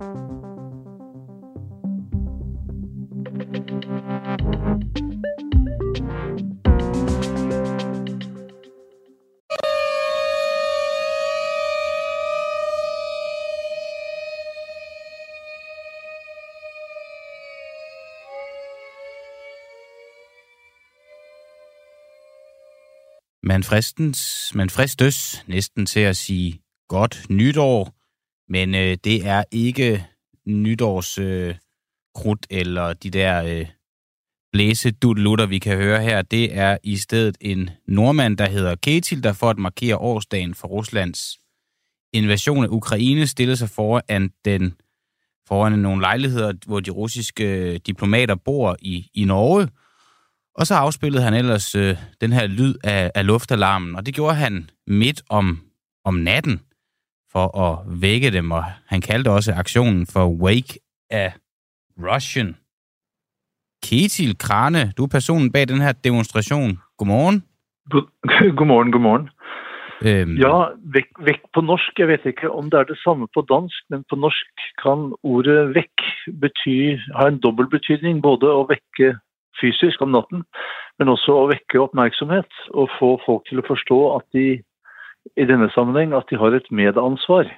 Man, fristens, man fristes næsten til at sige godt nytår, men øh, det er ikke nytårs øh, krudt eller de der øh, blæsedudlutter, vi kan høre her. Det er i stedet en nordmand, der hedder Ketil, der for at markere årsdagen for Ruslands invasion af Ukraine stillede sig foran den foran nogle lejligheder, hvor de russiske øh, diplomater bor i, i Norge, og så afspillede han ellers øh, den her lyd af, af luftalarmen, og det gjorde han midt om, om natten for at vække dem, og han kaldte også aktionen for Wake a Russian. Ketil Krane, du er personen bag den her demonstration. Godmorgen. God, godmorgen, godmorgen. Øhm. Ja, væk, væk på norsk. Jeg vet ikke om det er det samme på dansk, men på norsk kan ordet væk bety, ha en dobbelt betydning. Både å vekke fysisk om natten, men også å vekke oppmerksomhet og få folk til å forstå at de i denne sammenheng at de har et medansvar.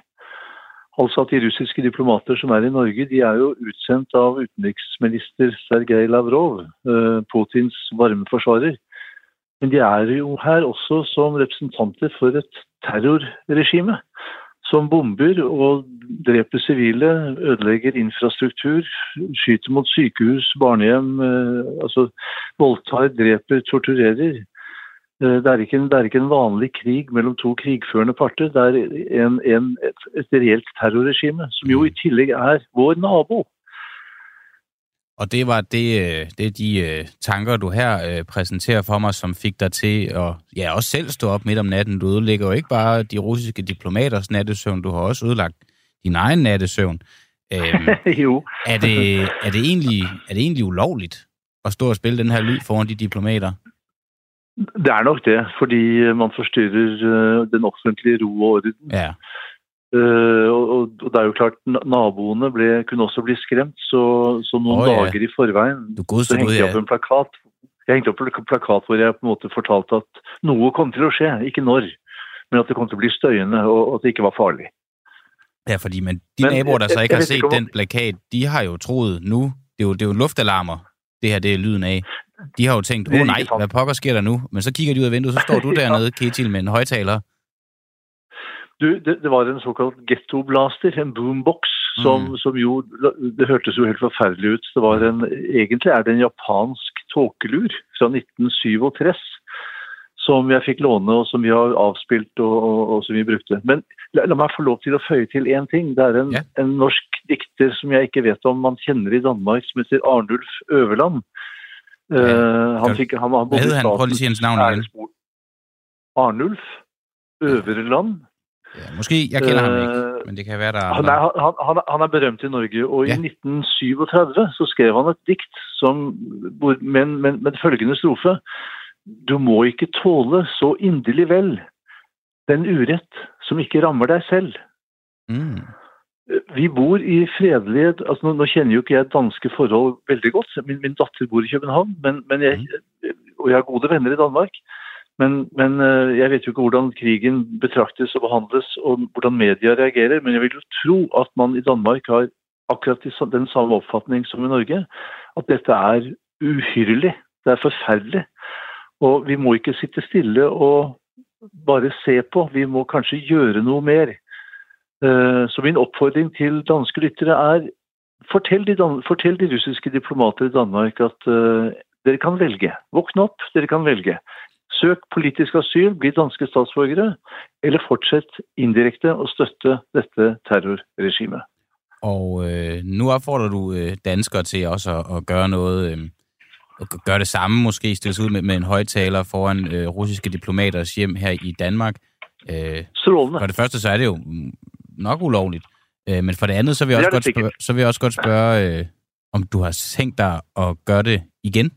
Altså at De russiske diplomater som er i Norge, de er jo utsendt av utenriksminister Sergej Lavrov, eh, Putins varme forsvarer. Men de er jo her også som representanter for et terrorregime som bomber og dreper sivile, ødelegger infrastruktur, skyter mot sykehus, barnehjem, eh, altså voldtar, dreper, torturerer. Eh, det er, ikke en, det er ikke en vanlig krig mellom to krigførende parter. Det er en, en, et, et reelt terrorregime, som jo i tillegg er vår nabo. Og det var det, øh, det er de øh, tanker, du her præsenterer for mig, som fik dig til at ja, også selv stå op midt om natten. Du ødelægger jo ikke bare de russiske diplomaters nattesøvn, du har også ødelagt din egen nattesøvn. Øhm, jo. er, det, er, det egentlig, er det egentlig ulovligt at stå og spille den her lyd foran de diplomater? Det er nok det, fordi man forstyrrer den offentlige ro og orden. Ja. Uh, og, og, det er jo klart, Naboene ble, kunne også bli skremt, så, så noen oh, yeah. dager i forveien så hengte jeg opp en plakat jeg hengte opp en plakat hvor jeg på en måte fortalte at noe kom til å skje, ikke når, men at det kom til å bli støyende og, at det ikke var farlig. Ja, fordi men de men, naboer, der så ikke har set ikke, den plakat, de har jo troet nu, det er jo, det er jo luftalarmer, det her det er lyden af. De har jo tænkt, åh oh, nej, hvad pokker sker der nu? Men så kigger de ud af vinduet, så står du dernede, Ketil, med en højtaler, Du, det, det, var en såkalt gettoblaster, en boombox, som, mm. som, jo Det hørtes jo helt forferdelig ut. Det var en, egentlig er det en japansk tåkelur fra 1937 som jeg fikk låne, og som vi har avspilt og, og, og som vi brukte. Men la, la, meg få lov til å føye til én ting. Det er en, yeah. en, norsk dikter som jeg ikke vet om man kjenner i Danmark, som heter Arnulf Øverland. Uh, han fikk, han, han, hans navn igjen. Arnulf Øverland. Ja, måske, jeg kender ham ikke, øh, men det kan være, der er han er, han, han, han er berømt i Norge, og ja. i 1937 så skrev han et dikt som, med, med, med følgende strofe. Du må ikke tåle så inderlig vel den urett som ikke rammer deg selv. Mm. Vi bor i fredelige altså nå, nå, kjenner jo ikke jeg danske forhold veldig godt. Min, min datter bor i København, men, men jeg, og jeg har gode venner i Danmark. Men, men, eh, jeg vet jo ikke hvordan krigen betraktes og behandles, og hvordan media reagerer. Men jeg vil jo tro at man i Danmark har akkurat den samme oppfatning som i Norge. At dette er uhyrlig. Det er forferdelig. Og vi må ikke sitte stille og bare se på. Vi må kanskje gjøre noe mer. Eh, så min oppfordring til danske lyttere er fortell de, fortell de russiske diplomater i Danmark at uh, dere kan velge. Våkne opp, dere kan velge. Søk politisk asyl, bli danske statsborgere, eller fortsett indirekte å støtte dette terrorregimet. Og øh, nu opfordrer du øh, danskere til også at, at gøre noget, øh, gøre det samme, måske stille sig ud med, med en højtaler foran øh, russiske diplomaters hjem her i Danmark. Øh, for det første, så er det jo nok ulovligt. Øh, men for det andet, så vil jeg også, godt spørge, så vil jeg også godt spørge, øh, om du har tænkt dig at gøre det igen?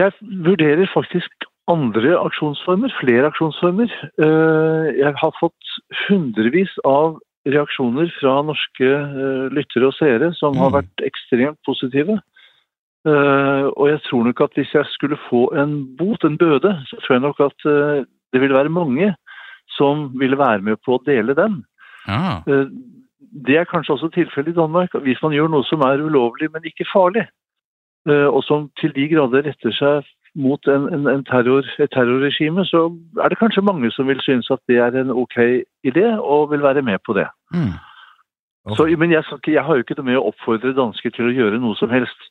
Jeg vurderer faktisk andre aksjonsformer, flere aksjonsformer. Eh, jeg har fått hundrevis av reaksjoner fra norske uh, lyttere og seere som mm. har vært ekstremt positive. Uh, og jeg tror nok at hvis jeg skulle få en bot, en bøde, så tror jeg nok at uh, det ville være mange som ville være med på å dele den. Ah. det er kanskje også tilfellet i Danmark. Hvis man gjør noe som er ulovlig, men ikke farlig, og som til de grader retter seg mot en, en, en terror, et terrorregime, så er det kanskje mange som vil synes at det er en ok idé, og vil være med på det. Mm. Okay. Så, men jeg, jeg, har jo ikke noe med å oppfordre dansker til å gjøre noe som helst.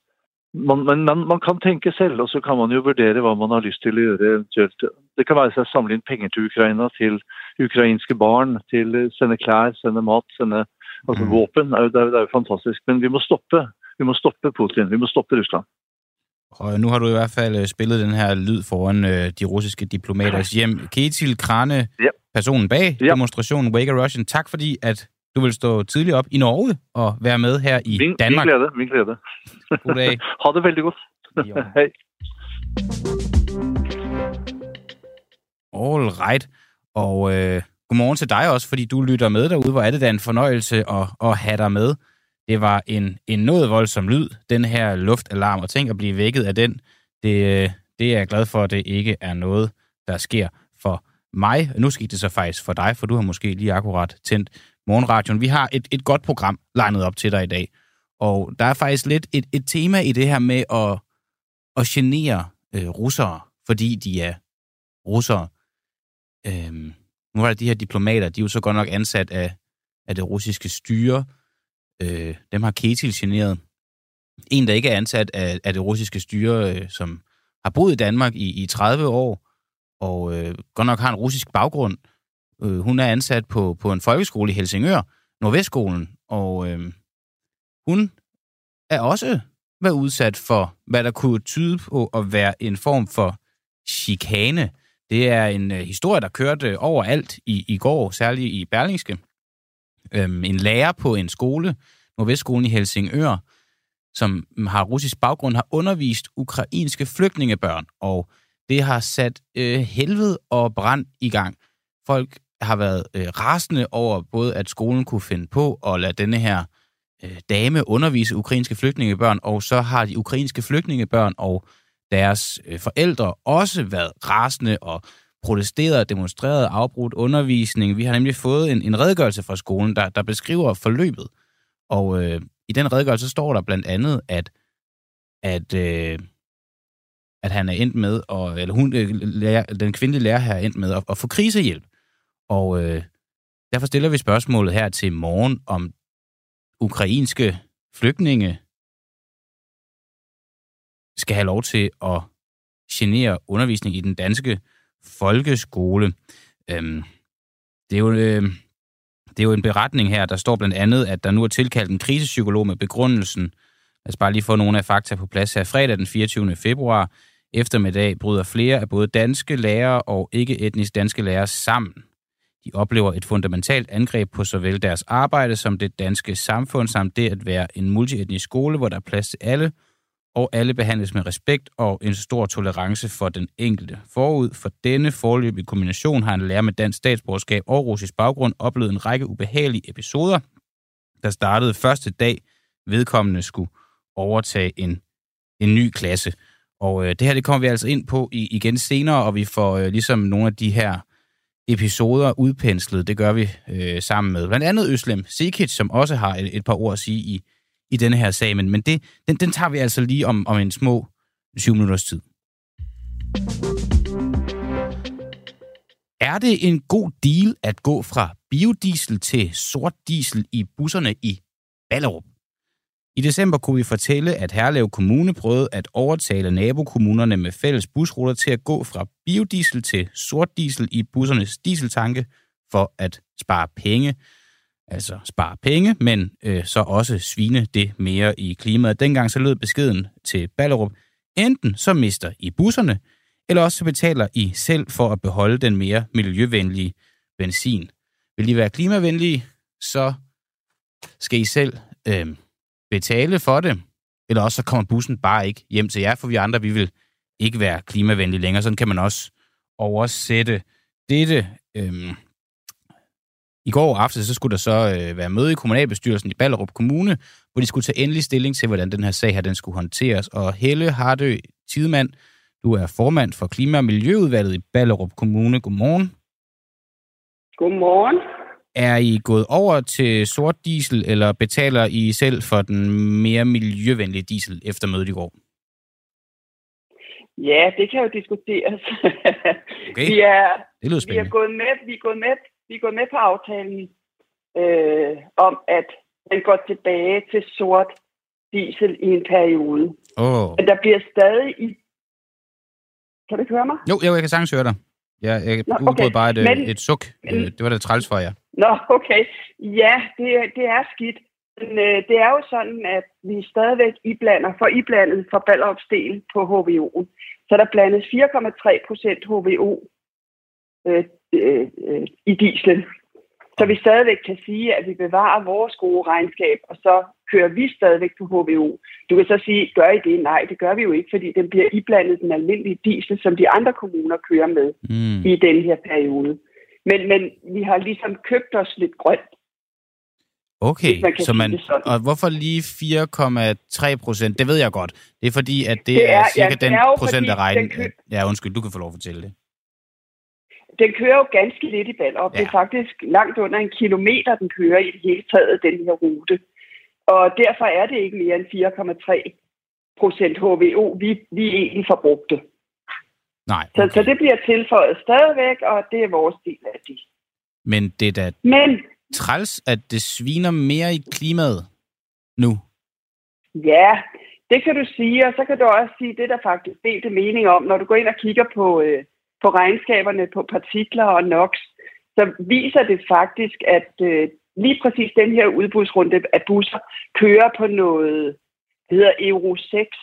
Man, men man, man, kan tenke selv, og så kan man jo vurdere hva man har lyst til å gjøre eventuelt. Det kan være seg å samle inn penger til Ukraina, til ukrainske barn, til sende klær, sende mat, sende altså mm. våpen. Det er, jo, det er jo fantastisk. Men vi må stoppe. Vi må stoppe Putin. Vi må stoppe Russland. Og nu har du i hvert fald øh, spillet den her lyd foran øh, de russiske diplomaters hjem. Ketil Krane, ja. personen bag ja. demonstrationen Wake Russian, tak fordi, at du vil stå tidligt op i Norge og være med her i min, Danmark. Min glæde, min glæde. God dag. ha det veldig godt. Hej. All right. Og øh, godmorgen til dig også, fordi du lytter med derude. Hvor er det da en fornøjelse at, at have dig med. Det var en, en noget voldsom lyd, den her luftalarm, og tænk at blive vækket af den. Det, det er jeg glad for, at det ikke er noget, der sker for mig. Nu skete det så faktisk for dig, for du har måske lige akkurat tændt morgenradioen. Vi har et, et godt program legnet op til dig i dag, og der er faktisk lidt et, et tema i det her med at, at genere øh, russere, fordi de er russere. Øhm, nu er der de her diplomater, de er jo så godt nok ansat af, af det russiske styre, Øh, dem har Ketil generet. En, der ikke er ansat af, af det russiske styre, øh, som har boet i Danmark i, i 30 år, og øh, godt nok har en russisk baggrund. Øh, hun er ansat på, på en folkeskole i Helsingør, Nordvestskolen, og øh, hun er også været udsat for, hvad der kunne tyde på at være en form for chikane. Det er en øh, historie, der kørte overalt i, i går, særligt i Berlingske øhm, en lærer på en skole, Nordvestskolen i Helsingør, som har russisk baggrund, har undervist ukrainske flygtningebørn, og det har sat øh, helvede og brand i gang. Folk har været øh, rasende over både, at skolen kunne finde på at lade denne her øh, dame undervise ukrainske flygtningebørn, og så har de ukrainske flygtningebørn og deres øh, forældre også været rasende og protesteret, demonstreret, afbrudt undervisning. Vi har nemlig fået en, en redegørelse fra skolen, der, der beskriver forløbet. Og øh, i den redegørelse står der blandt andet, at, at, øh, at han er endt med, og, eller hun, øh, lærer, den kvindelige lærer her er endt med at, at få krisehjælp. Og øh, derfor stiller vi spørgsmålet her til morgen, om ukrainske flygtninge skal have lov til at genere undervisning i den danske folkeskole. Øhm, det, er jo, øh, det er jo en beretning her, der står blandt andet, at der nu er tilkaldt en krisepsykolog med begrundelsen. Lad os bare lige få nogle af fakta på plads her. Fredag den 24. februar eftermiddag bryder flere af både danske lærere og ikke-etnisk danske lærere sammen. De oplever et fundamentalt angreb på såvel deres arbejde som det danske samfund, samt det at være en multietnisk skole, hvor der er plads til alle – og alle behandles med respekt og en stor tolerance for den enkelte. Forud for denne forløbige kombination har en lærer med dansk statsborgerskab og russisk baggrund oplevet en række ubehagelige episoder, der startede første dag, vedkommende skulle overtage en, en ny klasse. Og øh, det her det kommer vi altså ind på i, igen senere, og vi får øh, ligesom nogle af de her episoder udpenslet. Det gør vi øh, sammen med blandt andet Øslem Sikic, som også har et, et par ord at sige i i denne her sag, men, men det, den, den tager vi altså lige om, om en små syv minutters tid. Er det en god deal at gå fra biodiesel til sort diesel i busserne i Ballerup? I december kunne vi fortælle, at Herlev Kommune prøvede at overtale nabokommunerne med fælles busruter til at gå fra biodiesel til sort diesel i bussernes dieseltanke for at spare penge altså spare penge, men øh, så også svine det mere i klimaet. Dengang så lød beskeden til Ballerup, enten så mister I busserne, eller også så betaler I selv for at beholde den mere miljøvenlige benzin. Vil I være klimavenlige, så skal I selv øh, betale for det, eller også så kommer bussen bare ikke hjem til jer, for vi andre, vi vil ikke være klimavenlige længere. Sådan kan man også oversætte dette. Øhm, I går aftes så skulle der så øh, være møde i kommunalbestyrelsen i Ballerup Kommune, hvor de skulle tage endelig stilling til, hvordan den her sag her den skulle håndteres. Og Helle Hardø Tidemand, du er formand for Klima- og Miljøudvalget i Ballerup Kommune. Godmorgen. Godmorgen. Er I gået over til sort diesel, eller betaler I selv for den mere miljøvenlige diesel efter mødet i går? Ja, det kan jo diskuteres. Okay, vi, er, det lyder vi, er spændende. gået med, vi, er gået med, vi er gået med på aftalen øh, om, at den går tilbage til sort diesel i en periode. Åh, Men der bliver stadig i... Kan du ikke høre mig? Jo, jo, jeg kan sagtens høre dig. Jeg, jeg Nå, okay. bare et, Men- et suk. men- Øh, Det var da træls for jer. Nå, okay. Ja, det, det er skidt. Men øh, det er jo sådan, at vi stadigvæk iblander, for iblandet for Ballerups del på HVO'en. Så der blandes 4,3 procent HVO øh, øh, øh, i dieselen. Så vi stadigvæk kan sige, at vi bevarer vores gode regnskab, og så kører vi stadigvæk på HVO. Du kan så sige, gør I det? Nej, det gør vi jo ikke, fordi den bliver iblandet den almindelige diesel, som de andre kommuner kører med Mm. i den her periode. Men, men vi har ligesom købt os lidt grønt. Okay, man så man, og hvorfor lige 4,3 procent? Det ved jeg godt. Det er fordi, at det, Det er, er- cirka ja, den er procent af regnen. den kø- Ja, undskyld, du kan få lov at fortælle det. Den kører jo ganske lidt i Ballerup. Ja. Det er faktisk langt under en kilometer, den kører i det hele taget, den her rute. Og derfor er det ikke mere end 4,3 procent HVO, vi, vi egentlig forbrugte. Nej, Så, okay. så det bliver tilføjet stadigvæk, og det er vores del af det. Men det er da Men træls, at det sviner mere i klimaet nu. Ja, det kan du sige, og så kan du også sige, det er der faktisk delte mening om, når du går ind og kigger på, øh, på regnskaberne på partikler og NOx, så viser det faktisk, at øh, lige præcis den her udbudsrunde af busser kører på noget, det hedder Euro 6,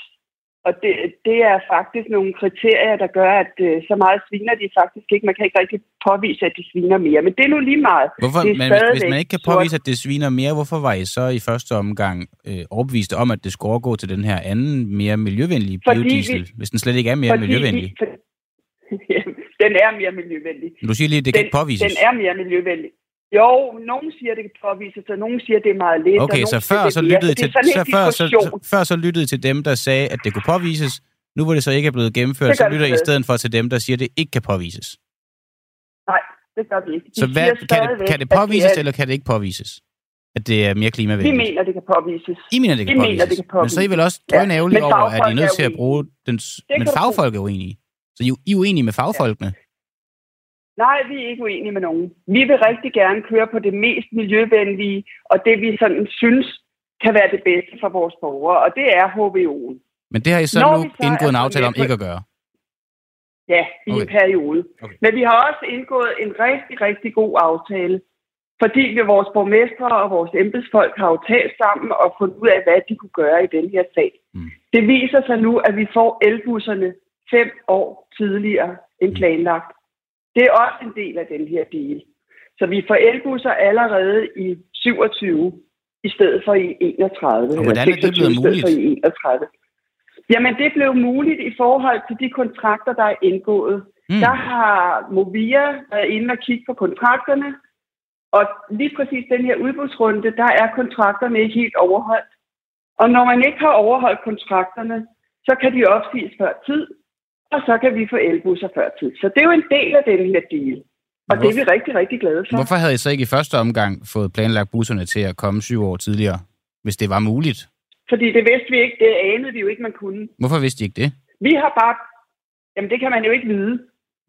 og det, det er faktisk nogle kriterier, der gør, at øh, så meget sviner de faktisk ikke. Man kan ikke rigtig påvise, at de sviner mere, men det er nu lige meget. Hvorfor, Det men hvis, man ikke kan påvise, at det sviner mere, hvorfor var I så i første omgang øh, overbevist om, at det skulle overgå til den her anden, mere miljøvenlige Fordi biodiesel, vi- hvis den slet ikke er mere miljøvenlig? Vi, for, den er mere miljøvenlig. Du siger lige, at det kan den, ikke påvises. Den er mere miljøvenlig. Jo, nogen siger, det kan påvises, og nogen siger, det er meget lidt. Okay, så siger, før så lyttede til, så før, så, før så lyttede til dem, der sagde, at det kunne påvises. Nu hvor det så ikke er blevet gennemført, så lytter I det i stedet for til dem, der siger, at det ikke kan påvises. Nej, det gør vi ikke. De Så hvad, kan, det, kan det at påvises, er- eller kan det ikke påvises? At det er mere Vi klimavenligt? mener, det kan påvises. I mener, det kan vi påvises. mener, det kan Men så er I vel også Ja, drønærgerlige men over, at I er nødt til at bruge den... Men fagfolk er uenige. Så I, I er uenige med fagfolkene? Nej, vi er ikke uenige med nogen. Vi vil rigtig gerne køre på det mest miljøvenlige, og det vi sådan synes kan være det bedste for vores borgere, og det er HVO'en. Men det har I så Når nu så indgået en aftale om ikke at gøre. Ja, i Okay. en periode. Okay. Men vi har også indgået en rigtig, rigtig god aftale, fordi vi vores borgmestre og vores embedsfolk har jo talt sammen og fundet ud af, hvad de kunne gøre i den her sag. Mm. Det viser sig nu, at vi får elbusserne fem år tidligere end planlagt. Det er også en del af den her deal. Så vi får elbusser allerede i 27 i stedet for i 31. Og hvordan er det 26 blevet i muligt? i 31. Jamen, det blev muligt i forhold til de kontrakter, der er indgået. Mm. Der har Movia været inde og kigge på kontrakterne, og lige præcis den her udbudsrunde, der er kontrakterne ikke helt overholdt. Og når man ikke har overholdt kontrakterne, så kan de opsiges før tid, og så kan vi få elbusser før tid. Så det er jo en del af den her deal. Og det er vi rigtig, rigtig glade for. Hvorfor havde I så ikke i første omgang fået planlagt busserne til at komme syv år tidligere, hvis det var muligt? Fordi det vidste vi ikke, det anede vi jo ikke, man kunne. Hvorfor vidste I ikke det? Vi har bare... Jamen, det kan man jo ikke vide.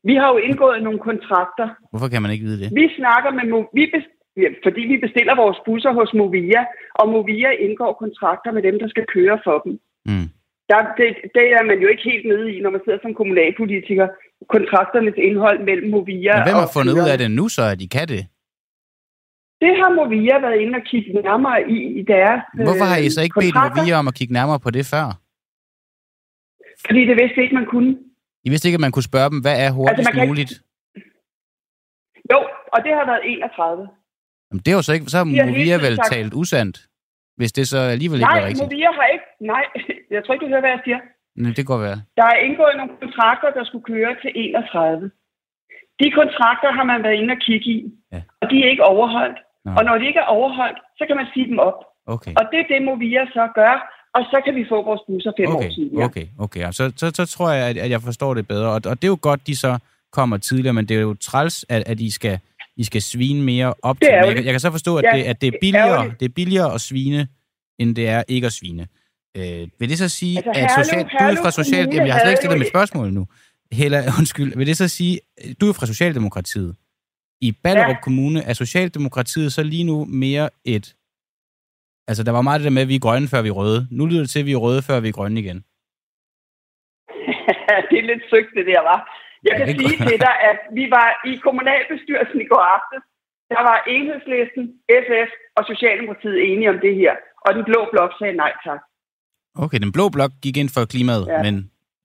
Vi har jo indgået nogle kontrakter, Hvorfor kan man ikke vide det? Vi snakker med vi bes- ja, fordi vi bestiller vores busser hos Movia, og Movia indgår kontrakter med dem, der skal køre for dem. Mm. Der, det, det er man jo ikke helt nede i, når man sidder som kommunalpolitiker. Kontrakternes indhold mellem Movia Men hvem og har fundet ud af det nu så, at I kan det? Det har Movia været inde og kigge nærmere i i deres Hvorfor har I øh, så ikke bedt? Movia om at kigge nærmere på det før? Fordi det vidste vi ikke, man kunne. I vidste ikke, at man kunne spørge dem, hvad er hurtigst Altså, kan ikke- muligt? Jo, og det har været 31. Jamen, det er jo så ikke, så har De Movia vel sagt- talt usandt, hvis det så alligevel ikke Nej, var rigtigt. Movia har ikke... Nej, jeg tror ikke, du hører, hvad jeg siger. Nej, det går være. Der er indgået nogle kontrakter, der skulle køre til 31. De kontrakter har man været inde og kigge i, ja. og de er ikke overholdt. Nå. Og når de ikke er overholdt, så kan man sige dem op. Okay. Og det er det, Movia så gør, og så kan vi få vores busser fem okay. år tidligere. Okay, okay. Så, så, så tror jeg, at jeg forstår det bedre. Og, og det er jo godt, de så kommer tidligere, men det er jo træls, at, at I skal I skal svine mere op til. Jeg, jeg kan så forstå, at, ja, det, at det, er billigere, det er billigere at svine, end det er ikke at svine. Øh, vil det så sige, altså, at social, du er fra social... Jamen, jeg har slet ikke stillet mit spørgsmål nu. Hella, undskyld. Vil det så sige, du er fra Socialdemokratiet. I Ballerup ja. Kommune er Socialdemokratiet så lige nu mere et... Altså, der var meget det der med, at vi er grønne, før vi er røde. Nu lyder det til, at vi er røde, før vi er grønne igen. det er lidt sygt, det der, var. Jeg kan sige til dig, at vi var i kommunalbestyrelsen i går aftes. Der var Enhedslisten, SF og Socialdemokratiet enige om det her. Og den blå blok sagde nej tak. Okay, den blå blok gik ind for klimaet, ja. men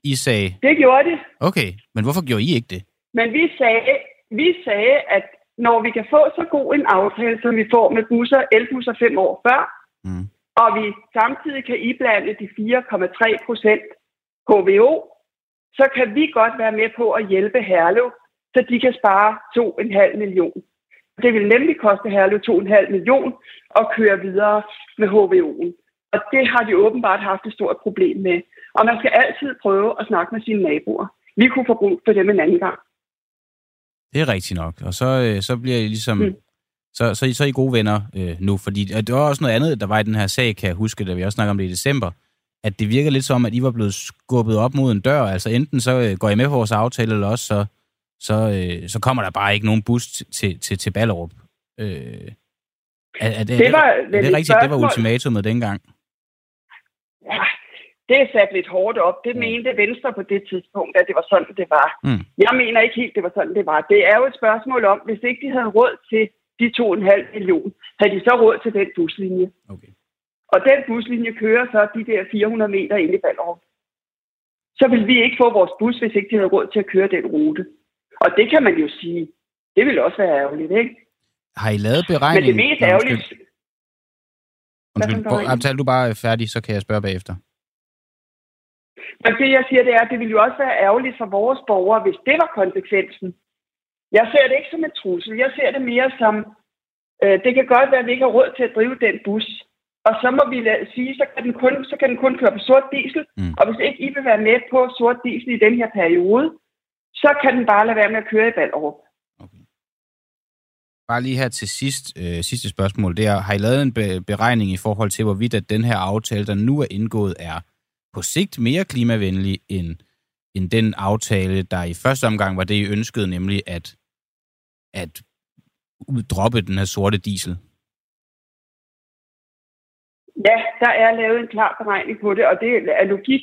I sagde... Det gjorde de. Okay, men hvorfor gjorde I ikke det? Men vi sagde, vi sagde, at når vi kan få så god en aftale, som vi får med busser, elbusser fem år før, mm. og vi samtidig kan iblande de 4,3 procent HVO, så kan vi godt være med på at hjælpe Herlev, så de kan spare 2,5 million. Det vil nemlig koste Herlev 2,5 million at køre videre med HVO'en. Og det har de åbenbart haft et stort problem med. Og man skal altid prøve at snakke med sine naboer. Vi kunne få brug for dem en anden gang. Det er rigtigt nok. Og så, øh, så bliver I ligesom... Mm. Så, så, så er I gode venner øh, nu, fordi det var også noget andet, der var i den her sag, kan jeg huske, da vi også snakkede om det i december, at det virker lidt som, at I var blevet skubbet op mod en dør. Altså enten så øh, går I med på vores aftale, eller også så, så, øh, så kommer der bare ikke nogen bus til, til, til Ballerup. Øh, er, er, det, det, var, er, er det rigtigt, det var ultimatumet dengang? Ja, det er sat lidt hårdt op. Det mm. mente Venstre på det tidspunkt, at det var sådan, det var. Mm. Jeg mener ikke helt, det var sådan, det var. Det er jo et spørgsmål om, hvis ikke de havde råd til de 2,5 millioner, havde de så råd til den buslinje. Okay. Og den buslinje kører så de der 400 meter ind i Ballerup. Så vil vi ikke få vores bus, hvis ikke de havde råd til at køre den rute. Og det kan man jo sige, det vil også være ærgerligt, ikke? Har I lavet beregning? Men det mest ærgerligt... Undskyld, undskyld. du bare færdig, så kan jeg spørge bagefter. Men det, jeg siger, det er, at det ville jo også være ærgerligt for vores borgere, hvis det var konsekvensen. Jeg ser det ikke som en trussel. Jeg ser det mere som, øh, det kan godt være, at vi ikke har råd til at drive den bus. Og så må vi sige, så kan, den kun, så kan den kun køre på sort diesel. Mm. Og hvis ikke I vil være med på sort diesel i den her periode, så kan den bare lade være med at køre i Ballerup. Okay. Bare lige her til sidst, øh, sidste spørgsmål. Det er, har I lavet en be- beregning i forhold til, hvorvidt at den her aftale, der nu er indgået, er på sigt mere klimavenlig end, end den aftale, der i første omgang var det, I ønskede, nemlig at, at droppe den her sorte diesel? Ja, der er lavet en klar beregning på det, og det er logik,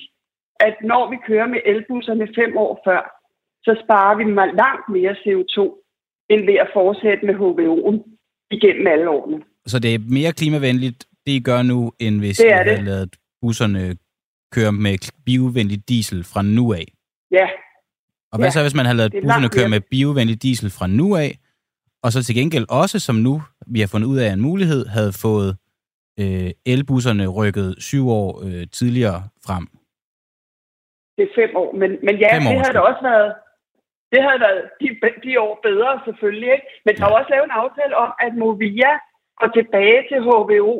at når vi kører med elbusserne fem år før, så sparer vi langt mere CO2, end ved at fortsætte med HVO'en igennem alle årene. Så det er mere klimavenligt, det I gør nu, end hvis I havde lavet busserne køre med biovenlig diesel fra nu af? Ja. Og hvad ja. så, hvis man havde lavet busserne køre med biovenlig diesel fra nu af, og så til gengæld også, som nu vi har fundet ud af en mulighed, havde fået øh, elbusserne rykket syv år øh, tidligere frem. Det er fem år, men, men ja, det havde det også været, det havde været de, de år bedre selvfølgelig, ikke? Men der ja. er også lavet en aftale om, at Movia går tilbage til HVO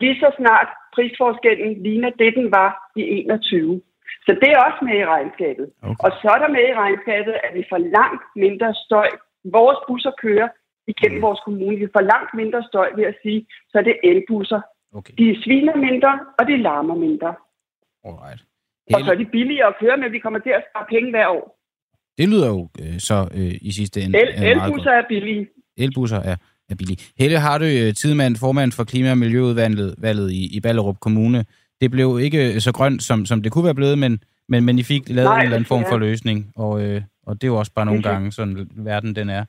lige så snart prisforskellen ligner det, den var i 21. Så det er også med i regnskabet. Okay. Og så er der med i regnskabet, at vi får langt mindre støj. Vores busser kører igennem vores kommune. Vi får langt mindre støj ved at sige, så er det elbusser, Okay. De sviner mindre, og de larmer mindre. Alright. Hele... Og så er de billigere at køre med. Vi kommer til at spare penge hver år. Det lyder jo øh, så øh, i sidste ende El, Elbusser er billige. Elbusser er, er billige. Helle du øh, tidmand, formand for Klima- og Miljøudvalget valget i, i Ballerup Kommune. Det blev ikke så grønt, som, som det kunne være blevet, men, men, men I fik lavet Nej, en eller anden form for løsning. Og, øh, og det er jo også bare nogle gange, sådan verden den er.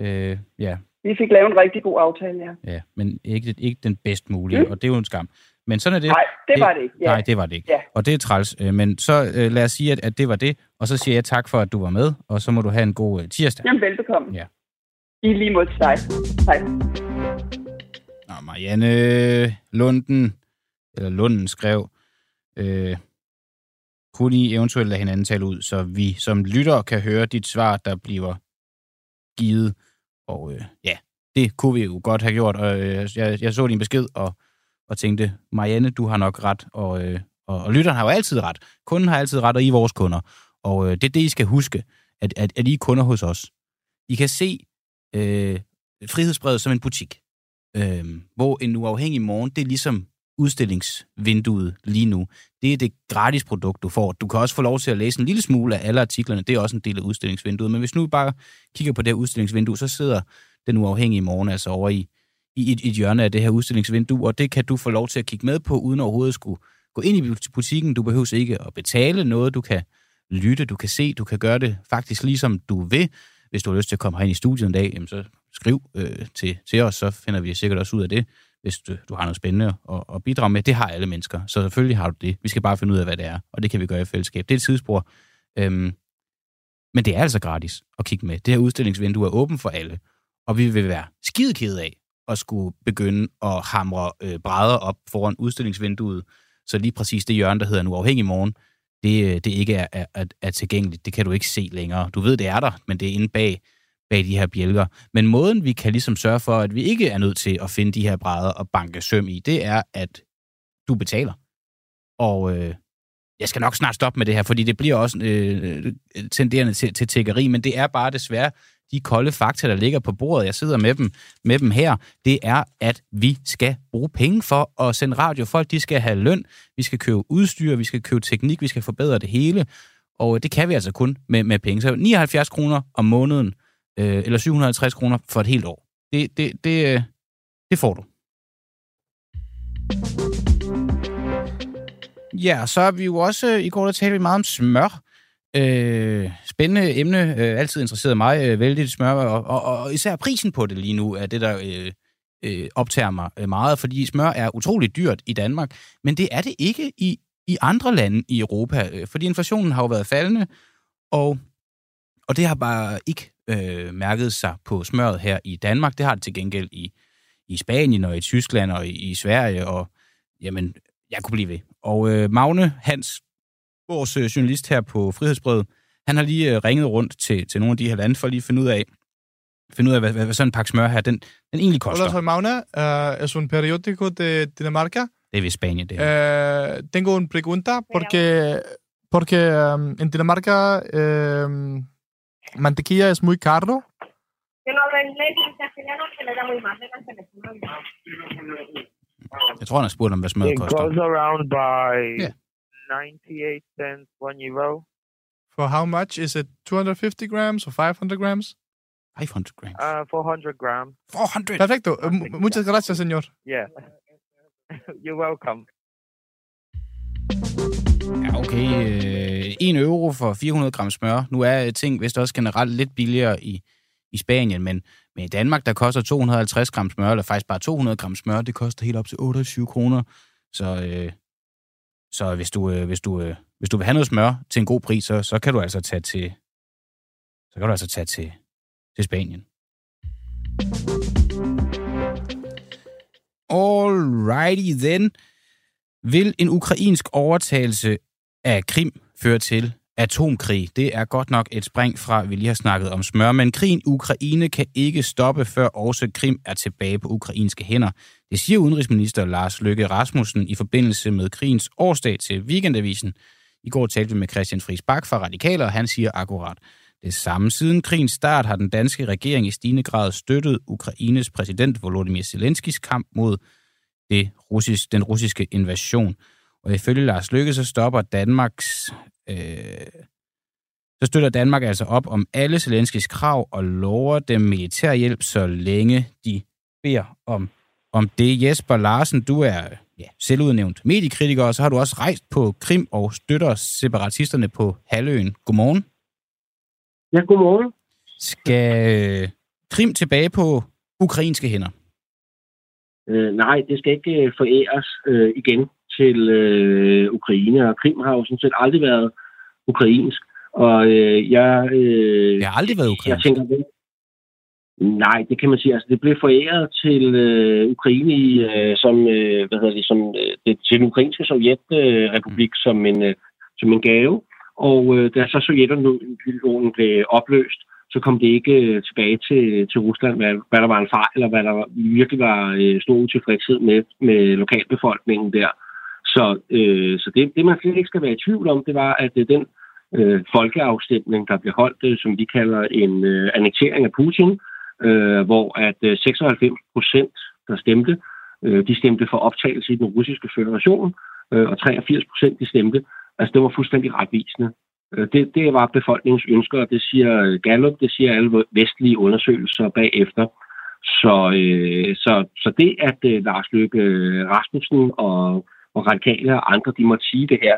Øh, ja, vi fik lavet en rigtig god aftale, ja. Ja, men ikke, ikke den bedst mulige, mm. og det er jo en skam. Men sådan er det. Nej, det var det ikke. Ja. Nej, det var det ikke. Ja. Og det er træls. Øh, men så øh, lad os sige, at, at det var det, og så siger jeg tak for, at du var med, og så må du have en god uh, tirsdag. Jamen, velbekomme. Ja. I lige mod dig. Hej. Nå, Marianne Lunden, eller Lunden skrev, øh, kunne I eventuelt lade hinanden tale ud, så vi som lytter kan høre dit svar, der bliver skide. Og øh, ja, det kunne vi jo godt have gjort. Og øh, jeg, jeg så din besked og, og tænkte, Marianne, du har nok ret, og, øh, og, og lytteren har jo altid ret. Kunden har altid ret, og I er vores kunder. Og øh, det er det, I skal huske, at, at, at I er kunder hos os. I kan se øh, frihedsbrevet som en butik, øh, hvor en uafhængig morgen, det er ligesom udstillingsvinduet lige nu. Det er det gratis produkt, du får. Du kan også få lov til at læse en lille smule af alle artiklerne. Det er også en del af udstillingsvinduet. Men hvis nu bare kigger på det her udstillingsvindue, så sidder den uafhængige morgen altså over i, i et, et hjørne af det her udstillingsvindue, og det kan du få lov til at kigge med på, uden overhovedet skulle gå ind i butikken. Du behøver ikke at betale noget. Du kan lytte, du kan se, du kan gøre det faktisk ligesom du vil. Hvis du har lyst til at komme herind i studiet en dag, jamen så skriv øh, til, til os, så finder vi sikkert også ud af det hvis du, du har noget spændende at, at bidrage med. Det har alle mennesker, så selvfølgelig har du det. Vi skal bare finde ud af, hvad det er, og det kan vi gøre i fællesskab. Det er et sidespor. Øhm, men det er altså gratis at kigge med. Det her udstillingsvindue er åbent for alle, og vi vil være skide af at skulle begynde at hamre øh, brædder op foran udstillingsvinduet, så lige præcis det hjørne, der hedder nu afhængig morgen, det, øh, det ikke er, er, er tilgængeligt. Det kan du ikke se længere. Du ved, det er der, men det er inde bag bag de her bjælker. Men måden, vi kan ligesom sørge for, at vi ikke er nødt til at finde de her brædder og banke søm i, det er, at du betaler. Og øh, jeg skal nok snart stoppe med det her, fordi det bliver også øh, tenderende til, til tiggeri, men det er bare desværre de kolde fakta, der ligger på bordet, jeg sidder med dem, med dem her, det er, at vi skal bruge penge for at sende radio. Folk, de skal have løn, vi skal købe udstyr, vi skal købe teknik, vi skal forbedre det hele, og øh, det kan vi altså kun med, med penge. Så 79 kroner om måneden, øh, eller 750 kroner for et helt år. Det, det, det, øh, det får du. Ja, så er vi jo også, øh, i går der talte vi meget om smør. Øh, spændende emne, øh, altid interesseret mig øh, vældig smør, og, og, og især prisen på det lige nu er det, der øh, øh, optager mig øh, meget, fordi smør er utroligt dyrt i Danmark, men det er det ikke i, i andre lande i Europa, øh, fordi inflationen har jo været faldende, og, og det har bare ikke øh, mærket sig på smøret her i Danmark. Det har det til gengæld i, i Spanien og i Tyskland og i, i Sverige, og jamen, jeg kunne blive ved. Og øh, Magne Hans, vores øh, journalist her på Frihedsbrevet, han har lige øh, ringet rundt til, til nogle af de her lande for lige at finde ud af, finde ud af hvad, hvad, hvad sådan en pakke smør her, den, den egentlig koster. Hola, soy Mauna. Uh, es un periódico de Dinamarca. Det er ved Spanien, det her. Uh, tengo una pregunta, porque, porque um, en Dinamarca um, Mantequilla es muy caro. Jeg tror, han har spurgt om, hvad smør koster. It goes around by yeah. 98 cents, 1 euro. For how much? Is it 250 grams or 500 grams? 500 grams. Uh, 400 grams. 400? Perfecto. Muchas gracias, señor. Yeah. You're welcome. Ja, okay. Øh, 1 euro for 400 gram smør. Nu er øh, ting vist også generelt lidt billigere i, i Spanien, men, men i Danmark, der koster 250 gram smør, eller faktisk bare 200 gram smør, det koster helt op til 28 kroner. Så, øh, så hvis du, øh, hvis, du, øh, hvis du vil have noget smør til en god pris, så, så kan du altså tage til, så kan du altså tage til, til Spanien. Alrighty then. Vil en ukrainsk overtagelse af Krim føre til atomkrig? Det er godt nok et spring fra, vi lige har snakket om smør, men krigen i Ukraine kan ikke stoppe, før også Krim er tilbage på ukrainske hænder. Det siger udenrigsminister Lars Løkke Rasmussen i forbindelse med krigens årsdag til Weekendavisen. I går talte vi med Christian Friis Bak fra Radikaler, og han siger akkurat det samme. Siden krigens start har den danske regering i stigende grad støttet Ukraines præsident Volodymyr Zelenskis kamp mod det russisk, den russiske invasion. Og ifølge Lars Lykke, så stopper Danmarks... Øh, så støtter Danmark altså op om alle Zelenskis krav og lover dem militær hjælp, så længe de beder om, om det. Jesper Larsen, du er ja, selvudnævnt mediekritiker, og så har du også rejst på Krim og støtter separatisterne på halvøen. Godmorgen. Ja, godmorgen. Skal Krim tilbage på ukrainske hænder? Øh, nej, det skal ikke øh, foræres øh, igen til øh, Ukraine, og Krim har jo sådan set aldrig været ukrainsk. Og øh, jeg... Øh, det har aldrig været ukrainsk? Jeg tænker, Nej, det kan man sige. Altså, det blev foræret til øh, Ukraine i, øh, som, øh, hvad hedder det, som, øh, det, til den ukrainske sovjetrepublik øh, som, en, øh, som en gave. Og øh, da så Sovjetunionen blev opløst, så kom det ikke øh, tilbage til, til Rusland, hvad, hvad der var en fejl, eller hvad der virkelig var øh, stor utilfredshed med, med lokalbefolkningen der. Så, øh, så det, det, man slet ikke skal være i tvivl om, det var, at øh, den øh, folkeafstemning, der blev holdt, øh, som vi kalder en øh, annektering af Putin, øh, hvor at øh, 96 procent, der stemte, øh, de stemte for optagelse i den russiske føderation, øh, og 83 procent, de stemte. Altså, det var fuldstændig retvisende. Øh, det, det var befolkningens ønsker, og det siger Gallup, det siger alle vestlige undersøgelser bagefter. Så, øh, så, så det, at øh, Lars Løkke Rasmussen og, og radikale og andre, de måtte sige det her,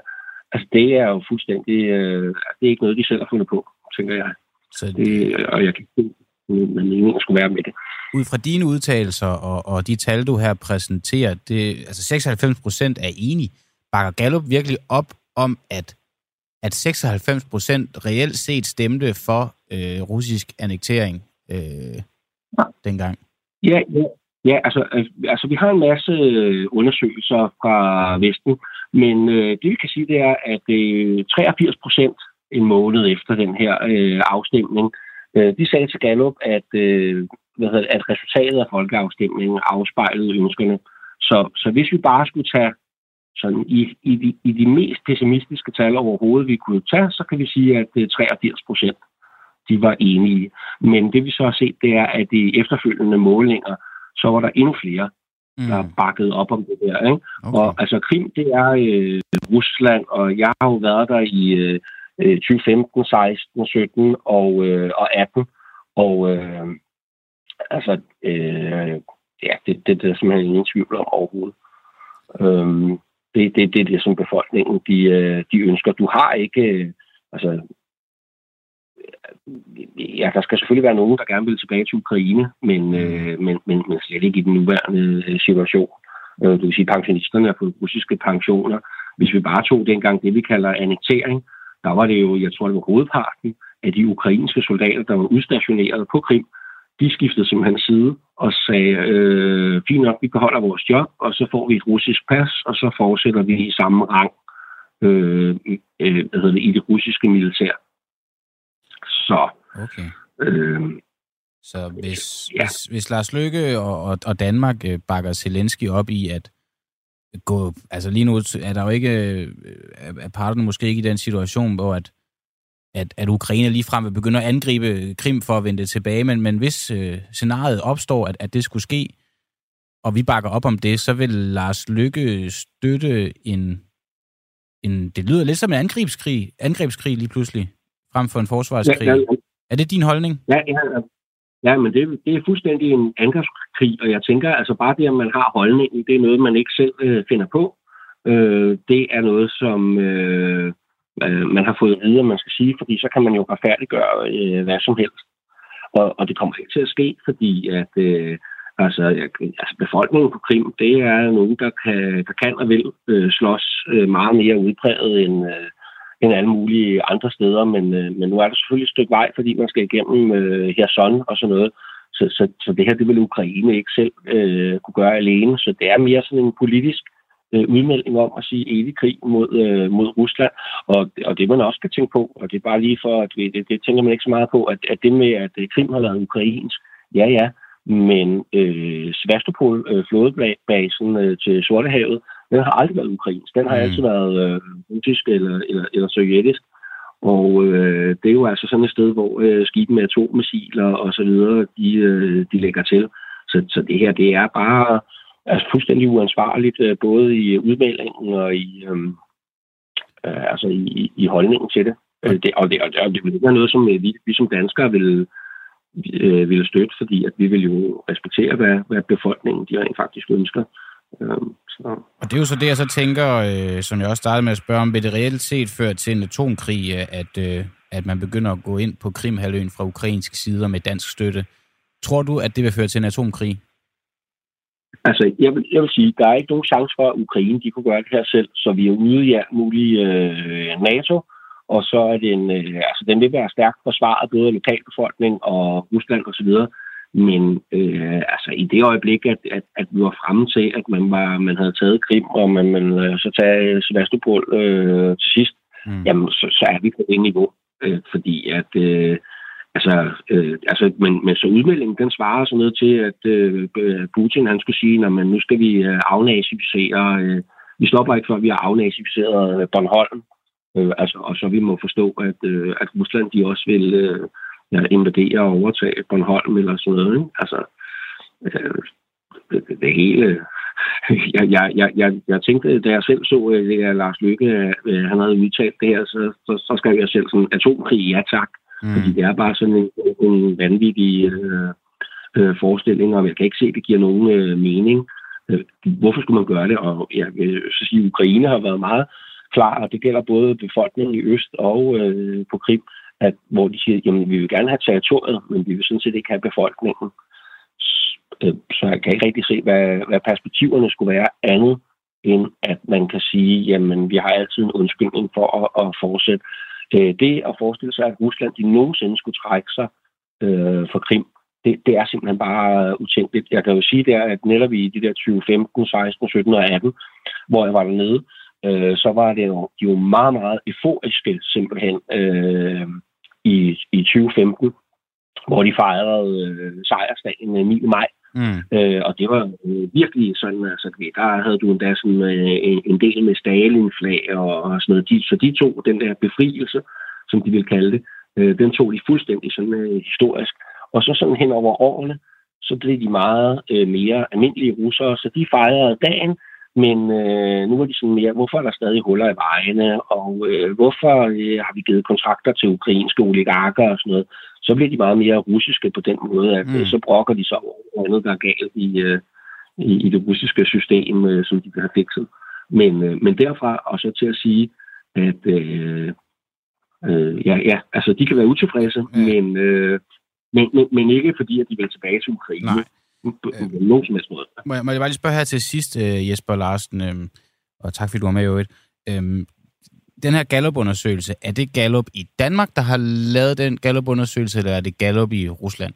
altså det er jo fuldstændig, øh, det er ikke noget, de selv har fundet på, tænker jeg. Så... Det, og jeg kan ikke men meningen skulle være med det. Ud fra dine udtalelser og, og de tal, du her præsenterer, det, altså 96 procent er enige. Bakker Gallup virkelig op om, at at 96 procent reelt set stemte for øh, russisk annektering øh, dengang. Ja, ja. Ja, altså, altså vi har en masse øh, undersøgelser fra Vesten, men øh, det vi kan sige, det er, at øh, 83 procent en måned efter den her øh, afstemning, øh, de sagde til Gallup, at, øh, hvad hedder, at resultatet af folkeafstemningen afspejlede ønskerne. Så, så hvis vi bare skulle tage sådan i, i, de, i de mest pessimistiske tal overhovedet, vi kunne tage, så kan vi sige, at 83 procent de var enige. Men det vi så har set, det er, at i efterfølgende målinger, så var der endnu flere, mm. der bakkede op om det der. Ikke? Okay. Og altså Krim, det er øh, Rusland, og jeg har jo været der i øh, 2015, 16, 17 og, øh, og 18. Og øh, altså, øh, ja, det, det, det er simpelthen ingen tvivl om overhovedet. Øhm, det, det, det er det, som befolkningen de, øh, de ønsker. Du har ikke... Øh, altså, ja, der skal selvfølgelig være nogen, der gerne vil tilbage til Ukraine, men, øh, men, men, men slet ikke i den nuværende situation. Du vil sige, pensionisterne har fået russiske pensioner. Hvis vi bare tog dengang det, vi kalder annektering, der var det jo, jeg tror, det var hovedparten af de ukrainske soldater, der var udstationeret på Krim, de skiftede simpelthen side og sagde, øh, fint nok, vi beholder vores job, og så får vi et russisk pas, og så fortsætter vi i samme rang øh, øh, hvad hedder det, i det russiske militær. Så... Okay. Øh, så hvis, ja. hvis, hvis Lars Løkke og, og, og Danmark øh, bakker Zelensky op i at gå... Altså lige nu er der jo ikke... Øh, er parterne måske ikke i den situation, hvor at at, at Ukraine ligefrem vil begynde at angribe Krim for at vende det tilbage, men, men hvis øh, scenariet opstår, at, at det skulle ske, og vi bakker op om det, så vil Lars Lykke støtte en, en det lyder lidt som en angrebskrig, angrebskrig lige pludselig, frem for en forsvarskrig. Ja, ja, ja. Er det din holdning? Ja, ja, ja. ja men det, det er fuldstændig en angrebskrig, og jeg tænker, altså bare det, at man har holdningen, det er noget, man ikke selv øh, finder på. Øh, det er noget, som... Øh, øh, man har fået at vide, at man skal sige, fordi så kan man jo retfærdiggøre øh, hvad som helst. Og, og det kommer ikke til at ske, fordi at øh, altså, altså befolkningen på Krim, det er nogen, der kan, der kan og vil øh, slås øh, meget mere udpræget end, øh, end alle mulige andre steder. Men, øh, men nu er der selvfølgelig et stykke vej, fordi man skal igennem øh, Herson og sådan noget. Så, så, så det her, det vil Ukraine ikke selv øh, kunne gøre alene. Så det er mere sådan en politisk øh, udmelding om at sige evig krig mod, øh, mod Rusland. Og, og det man også skal tænke på, og det er bare lige for, at vi, det, det tænker man ikke så meget på, at, at det med, at øh, Krim har lavet ukrainsk, ja ja, men øh, Sevastopol, øh, flådebasen øh, til Sortehavet, den har aldrig været ukrainsk. Den har mm. altid været øh, russisk eller, eller, eller sovjetisk. Og øh, det er jo altså sådan et sted, hvor øh, skibe med atommissiler og så videre, de, øh, de lægger til. Så, så det her, det er bare altså fuldstændig uansvarligt, øh, både i udmeldingen og i, øhm, øh, altså i, i holdningen til det. Øh, det, og, det, og, det, og det vil ikke være noget, som vi, vi som danskere vil, øh, ville støtte, fordi at vi vil jo respektere, hvad, hvad befolkningen de rent faktisk ønsker. Øhm, så. Og det er jo så det, jeg så tænker, øh, som jeg også startede med at spørge om, vil det reelt set føre til en atomkrig, at, øh, at man begynder at gå ind på Krimhaløen fra ukrainsk side med dansk støtte? Tror du, at det vil føre til en atomkrig? Altså, jeg vil, jeg vil sige, der er ikke nogen chance for, at Ukraine de kunne gøre det her selv, så vi er ude i alt muligt øh, NATO, og så er det en, øh, altså, den vil være stærkt forsvaret, både lokalbefolkning og Rusland osv., men øh, altså, i det øjeblik, at, at, at vi var fremme til, at man, var, man havde taget Krim, og man, man øh, så tage Sevastopol øh, til sidst, mm. jamen, så, så er vi på det niveau. Øh, fordi at, øh, Altså, øh, altså men, men så udmeldingen, den svarer sådan noget til, at øh, Putin han skulle sige, at nu skal vi øh, afnazificere, øh, vi stopper ikke før vi har afnazificeret øh, Bornholm. Øh, altså, og så vi må forstå, at, øh, at Rusland de også vil øh, ja, invadere og overtage Bornholm eller sådan noget. Ikke? Altså, øh, det, det hele... Jeg, jeg, jeg, jeg, jeg tænkte, da jeg selv så, øh, at Lars Lykke øh, han havde udtalt det her, så, så, så skrev jeg selv sådan, atomkrig, ja tak. Mm. Fordi det er bare sådan en, en vanvittig øh, øh, forestilling, og jeg kan ikke se, at det giver nogen øh, mening. Øh, hvorfor skulle man gøre det? Og jeg vil så sige, at Ukraine har været meget klar, og det gælder både befolkningen i Øst og øh, på Krim, at, hvor de siger, at vi vil gerne have territoriet, men vi vil sådan set ikke have befolkningen. Øh, så jeg kan ikke rigtig se, hvad, hvad perspektiverne skulle være andet, end at man kan sige, jamen vi har altid en undskyldning for at, at fortsætte. Øh, det at forestille sig, at Rusland de nogensinde skulle trække sig øh, fra Krim, det, det er simpelthen bare øh, utænkeligt. Jeg kan jo sige, det er, at netop i de der 2015, 16, 17 og 18, hvor jeg var dernede, øh, så var det jo, de jo meget, meget euforiske simpelthen øh, i, i 2015, hvor de fejrede øh, sejrsdagen øh, 9. maj. Mm. Øh, og det var øh, virkelig sådan, altså, der havde du endda sådan, øh, en del med Stalin-flag og, og sådan noget. De, så de to, den der befrielse, som de ville kalde det, øh, den tog de fuldstændig sådan øh, historisk. Og så sådan hen over årene, så blev de meget øh, mere almindelige russere, så de fejrede dagen, men øh, nu er de sådan mere, hvorfor er der stadig huller i vejene, og øh, hvorfor øh, har vi givet kontrakter til ukrainske oligarker og sådan noget. Så bliver de meget mere russiske på den måde, at øh, mm. så brokker de sig over noget, der er galt i, øh, i, i det russiske system, øh, som de har fikset. Men, øh, men derfra og så til at sige, at øh, øh, ja, ja, altså de kan være utilfredse, mm. men, øh, men, men, men ikke fordi, at de vil tilbage til Ukraine. Nej øh, nogen som helst måde. Må jeg, må jeg bare lige spørge her til sidst, uh, Jesper Larsen, øhm, og tak fordi du var med i øvrigt. Øhm, den her Gallup-undersøgelse, er det Gallup i Danmark, der har lavet den Gallup-undersøgelse, eller er det Gallup i Rusland?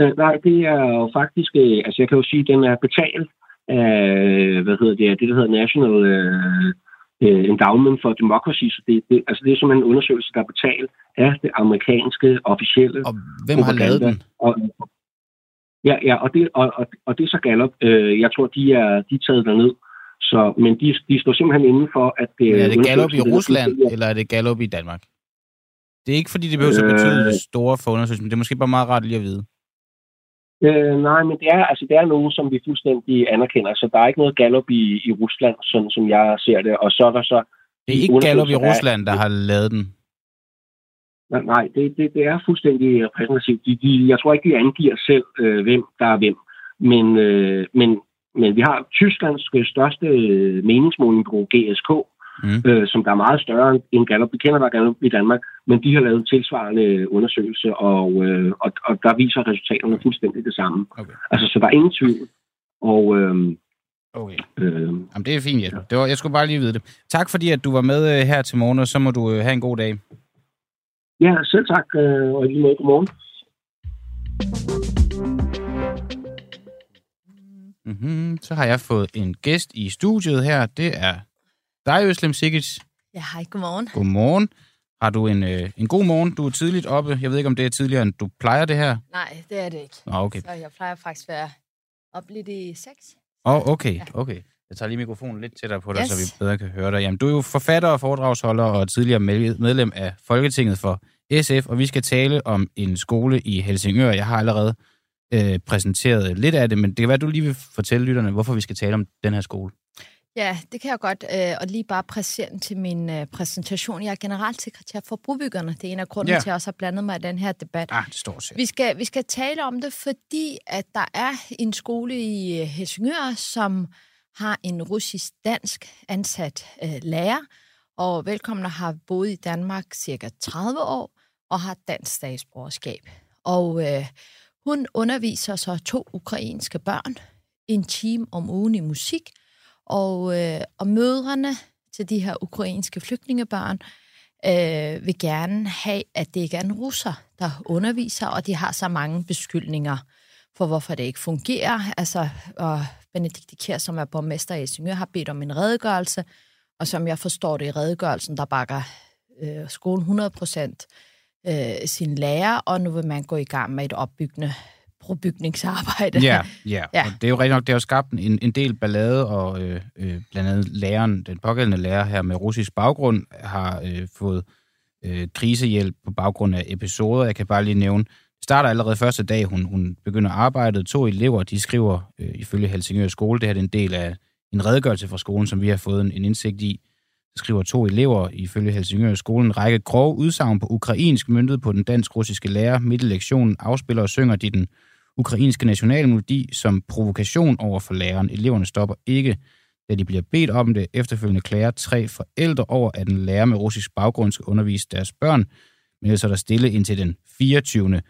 Øh, nej, det er jo faktisk, øh, altså jeg kan jo sige, at den er betalt af, hvad hedder det, det der hedder National øh, Endowment for Democracy, så det, det, altså det er simpelthen en undersøgelse, der er betalt af det amerikanske officielle Og hvem har lavet den? Og, Ja, ja og, det, og, og, og det er så Gallup. Øh, jeg tror, de er, de er taget derned. Så, men de, de står simpelthen inden for, at... Det, men er det Gallup i Rusland, det, eller er det Gallup i Danmark? Det er ikke, fordi det behøver at betyde øh, store for undersøgelsen, men det er måske bare meget rart lige at vide. Øh, nej, men det er, altså, det er nogen, som vi fuldstændig anerkender. Så der er ikke noget Gallup i, i Rusland, sådan som jeg ser det. Og så er der så... Det er ikke Gallup i Rusland, der har lavet den? Nej, det, det, det er fuldstændig repræsentativt. De, de, jeg tror ikke, de angiver selv, øh, hvem der er hvem. Men, øh, men, men vi har Tysklands største meningsmålingbureau, GSK, mm. øh, som der er meget større end Gallup. Vi kender der Gallup i Danmark, men de har lavet en tilsvarende undersøgelse, og, øh, og, og der viser resultaterne fuldstændig det samme. Okay. Altså, så der er ingen tvivl. Og, øh, Okay. Øh, Jamen, det er fint, Jesper. Det var, jeg skulle bare lige vide det. Tak fordi, at du var med øh, her til morgen, og så må du øh, have en god dag. Ja, selv tak, øh, og lige måde godmorgen. Mm-hmm. Så har jeg fået en gæst i studiet her. Det er dig, Øslem Sikic. Ja, hej. Godmorgen. Godmorgen. Har du en, øh, en god morgen? Du er tidligt oppe. Jeg ved ikke, om det er tidligere, end du plejer det her? Nej, det er det ikke. Nå, okay. Så jeg plejer faktisk at være op lidt i seks. Åh, oh, okay, ja. okay. Jeg tager lige mikrofonen lidt tættere på dig, yes. så vi bedre kan høre dig. Jamen, du er jo forfatter og foredragsholder og tidligere medlem af Folketinget for SF, og vi skal tale om en skole i Helsingør. Jeg har allerede øh, præsenteret lidt af det, men det kan være, at du lige vil fortælle lytterne, hvorfor vi skal tale om den her skole. Ja, det kan jeg godt. Øh, og lige bare præsent til min øh, præsentation. Jeg er generalsekretær for Brobyggerne. Det er en af grundene ja. til, at jeg også har blandet mig i den her debat. Ah, det står selv. Vi skal, vi skal tale om det, fordi at der er en skole i øh, Helsingør, som har en russisk-dansk ansat øh, lærer, og velkommen har boet i Danmark cirka 30 år og har dansk statsborgerskab. Og øh, hun underviser så to ukrainske børn en time om ugen i musik, og, øh, og mødrene til de her ukrainske flygtningebørn øh, vil gerne have, at det ikke er en russer, der underviser, og de har så mange beskyldninger for, hvorfor det ikke fungerer. Altså, og Benedikte Kjær, som er borgmester i Helsingør, har bedt om en redegørelse, og som jeg forstår det i redegørelsen, der bakker øh, skolen 100 procent øh, sin lærer, og nu vil man gå i gang med et opbyggende brobygningsarbejde. Ja, ja. Ja. Og det er jo rigtig nok, det har skabt en, en del ballade, og øh, øh, blandt andet læreren, den pågældende lærer her med russisk baggrund, har øh, fået øh, krisehjælp på baggrund af episoder. Jeg kan bare lige nævne, starter allerede første dag, hun, hun begynder arbejdet. To elever, de skriver øh, ifølge Helsingør Skole, det her er en del af en redegørelse fra skolen, som vi har fået en, en indsigt i. Så skriver to elever ifølge Helsingør Skole en række grove udsagn på ukrainsk myndet på den dansk-russiske lærer. Midt i lektionen afspiller og synger de den ukrainske nationalmelodi som provokation over for læreren. Eleverne stopper ikke, da de bliver bedt om det. Efterfølgende klager tre forældre over, at en lærer med russisk baggrund skal undervise deres børn, men så er der stille indtil den 24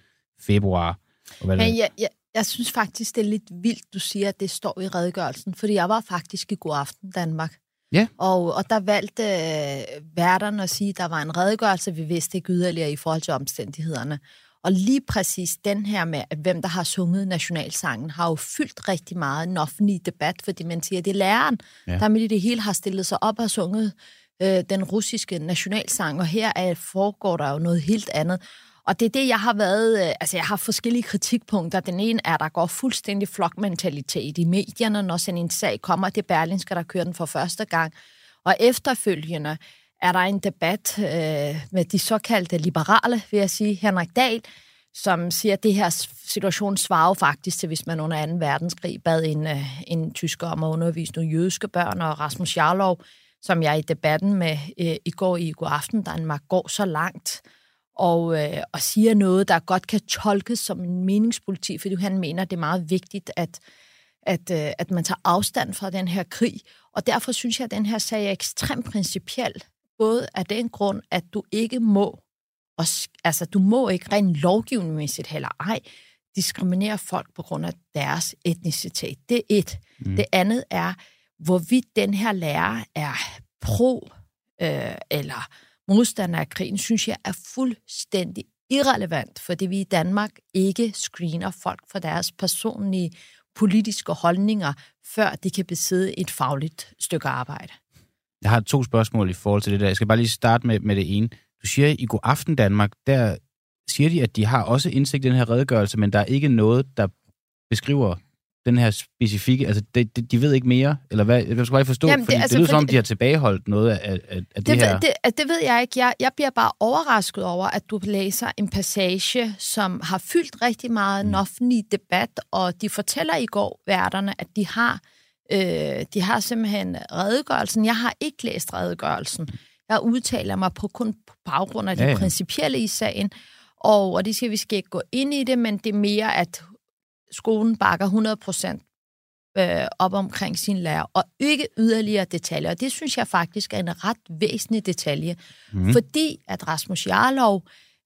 februar. Og hvad? Men jeg, jeg, jeg synes faktisk, det er lidt vildt, du siger, at det står i redegørelsen, fordi jeg var faktisk i God Aften Danmark. Ja. Og, og der valgte øh, værterne at sige, at der var en redegørelse, vi vidste ikke yderligere i forhold til omstændighederne. Og lige præcis den her med, at hvem der har sunget nationalsangen, har jo fyldt rigtig meget i den offentlige debat, fordi man siger, at det er læreren, Ja. ja. der midt i det hele har stillet sig op og sunget øh, den russiske nationalsang, og her er, foregår der jo noget helt andet. Og det er det, jeg har været... Øh, altså, jeg har forskellige kritikpunkter. Den ene er, at der går fuldstændig flokmentalitet i medierne, når sådan en sag kommer. Det er Berlingske, der kører den for første gang. Og efterfølgende er der en debat øh, med de såkaldte liberale, vil jeg sige, Henrik Dahl, som siger, at det her situation svarer faktisk til, hvis man under 2. verdenskrig bad en, øh, en tysker om at undervise nogle jødiske børn, og Rasmus Jarlov, som jeg i debatten med øh, i går i går Aften der en går så langt, og, øh, og siger noget, der godt kan tolkes som en meningspolitik, fordi han mener, det er meget vigtigt, at, at, øh, at man tager afstand fra den her krig. Og derfor synes jeg, at den her sag er ekstremt principiel. Både af den grund, at du ikke må, og, altså du må ikke rent lovgivningsmæssigt heller ej, diskriminere folk på grund af deres etnicitet. Det er et. Mm. Det andet er, hvorvidt den her lærer er pro øh, eller modstander af krigen, synes jeg er fuldstændig irrelevant, fordi vi i Danmark ikke screener folk for deres personlige politiske holdninger, før de kan besidde et fagligt stykke arbejde. Jeg har to spørgsmål i forhold til det der. Jeg skal bare lige starte med, med det ene. Du siger, i God Aften Danmark, der siger de, at de har også indsigt i den her redegørelse, men der er ikke noget, der beskriver den her specifikke... Altså, de, de, de ved ikke mere? Eller hvad? Jeg skal bare lige forstå, Jamen, det- fordi altså, det lyder som om, fordi- de har tilbageholdt noget af, af, af det, Det, her. ved, det, at det ved jeg ikke. Jeg, jeg bliver bare overrasket over, at du læser en passage, som har fyldt rigtig meget mm. en offentlig debat, og de fortæller i går værterne, at de har, øh, de har simpelthen redegørelsen. Jeg har ikke læst redegørelsen. Jeg udtaler mig på kun på baggrund af det Ja, principielle i sagen, og, og det siger, at vi skal ikke gå ind i det, men det er mere, at skolen bakker 100 procent øh, op omkring sin lærer, og ikke yderligere detaljer. Og det synes jeg faktisk er en ret væsentlig detalje, mm. fordi at Rasmus Jarlov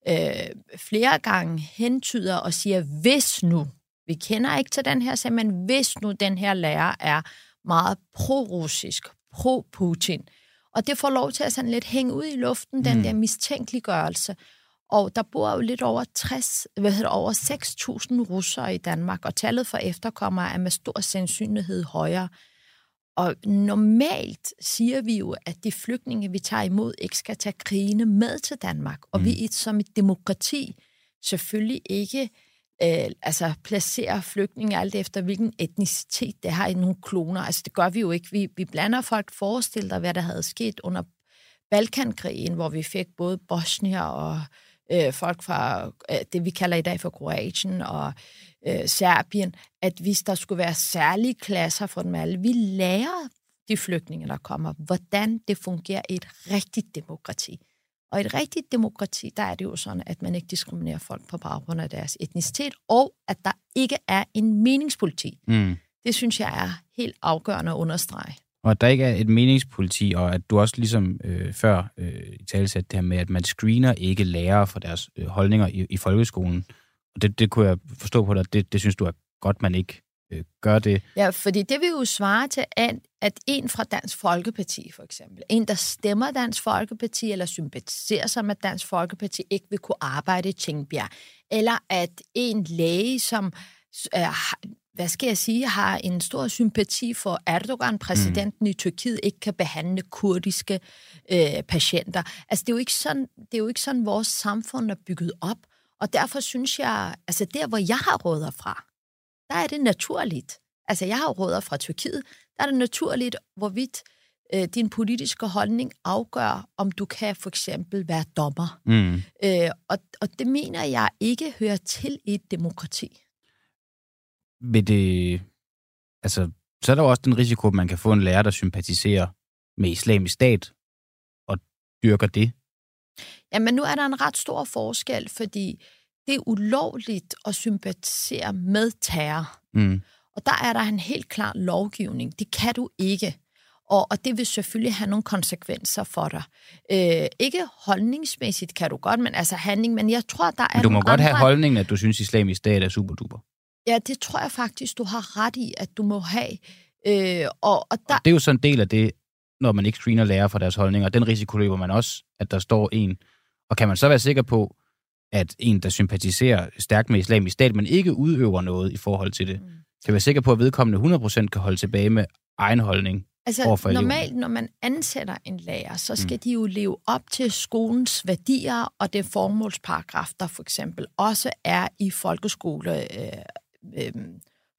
øh, flere gange hentyder og siger, hvis nu, vi kender ikke til den her sag, men hvis nu den her lærer er meget pro-russisk, pro-Putin, og det får lov til at sådan lidt hænge ud i luften, den Mm. der mistænkeliggørelse. Og der bor jo lidt over 60, hvad hedder over 6.000 russere i Danmark, og tallet for efterkommere er med stor sandsynlighed højere. Og normalt siger vi jo, at de flygtninge, vi tager imod, ikke skal tage krigene med til Danmark. Og mm. vi et- som et demokrati selvfølgelig ikke øh, altså placerer flygtninge alt efter, hvilken etnicitet det har i nogle kloner. Altså det gør vi jo ikke. Vi, vi blander folk. Forestil dig, hvad der havde sket under Balkankrigen, hvor vi fik både bosnier og øh, folk fra øh, det, vi kalder i dag for Kroatien og øh, Serbien, at hvis der skulle være særlige klasser for dem alle, vi lærer de flygtninge, der kommer, hvordan det fungerer i et rigtigt demokrati. Og i et rigtigt demokrati, der er det jo sådan, at man ikke diskriminerer folk på baggrund af deres etnicitet, og at der ikke er en meningspoliti. Mm. Det synes jeg er helt afgørende at understrege. Og at der ikke er et meningspoliti, og at du også ligesom øh, før øh, i talesæt det her med, at man screener ikke lærere for deres øh, holdninger i, i folkeskolen. Og det, det kunne jeg forstå på dig, det, det synes du er godt, man ikke øh, gør det. Ja, fordi det vil jo svare til, at, at en fra Dansk Folkeparti for eksempel, en der stemmer Dansk Folkeparti eller sympatiserer sig med Dansk Folkeparti, ikke vil kunne arbejde i Tingbjerg. Eller at en læge, som øh, hvad skal jeg sige, har en stor sympati for Erdogan, præsidenten mm. i Tyrkiet, ikke kan behandle kurdiske øh, patienter. Altså, det er, jo ikke sådan, det er jo ikke sådan, vores samfund er bygget op. Og derfor synes jeg, altså der, hvor jeg har råder fra, der er det naturligt. Altså, jeg har råder fra Tyrkiet, der er det naturligt, hvorvidt øh, din politiske holdning afgør, om du kan for eksempel være dommer. Mm. Øh, og, og det mener jeg ikke hører til i et demokrati. Vil det... Altså, så er der jo også den risiko, at man kan få en lærer, der sympatiserer med islamisk stat og dyrker det. Jamen, nu er der en ret stor forskel, fordi det er ulovligt at sympatisere med terror. Mm. Og der er der en helt klar lovgivning. Det kan du ikke. Og, og det vil selvfølgelig have nogle konsekvenser for dig. Øh, ikke holdningsmæssigt kan du godt, men altså handling. Men jeg tror, der er men du må godt andre... have holdningen, at du synes, islamisk stat er super duper. Ja, det tror jeg faktisk, du har ret i, at du må have. Øh, og, og, der... og det er jo sådan en del af det, når man ikke screener lærer for deres holdninger. Den risiko løber man også, at der står en. Og kan man så være sikker på, at en, der sympatiserer stærkt med islamisk stat, men ikke udøver noget i forhold til det, mm. kan være sikker på, at vedkommende 100% kan holde tilbage med egen holdning Altså normalt, når man ansætter en lærer, så skal mm. de jo leve op til skolens værdier og det formålsparagraf, der for eksempel også er i folkeskole, øh, øh,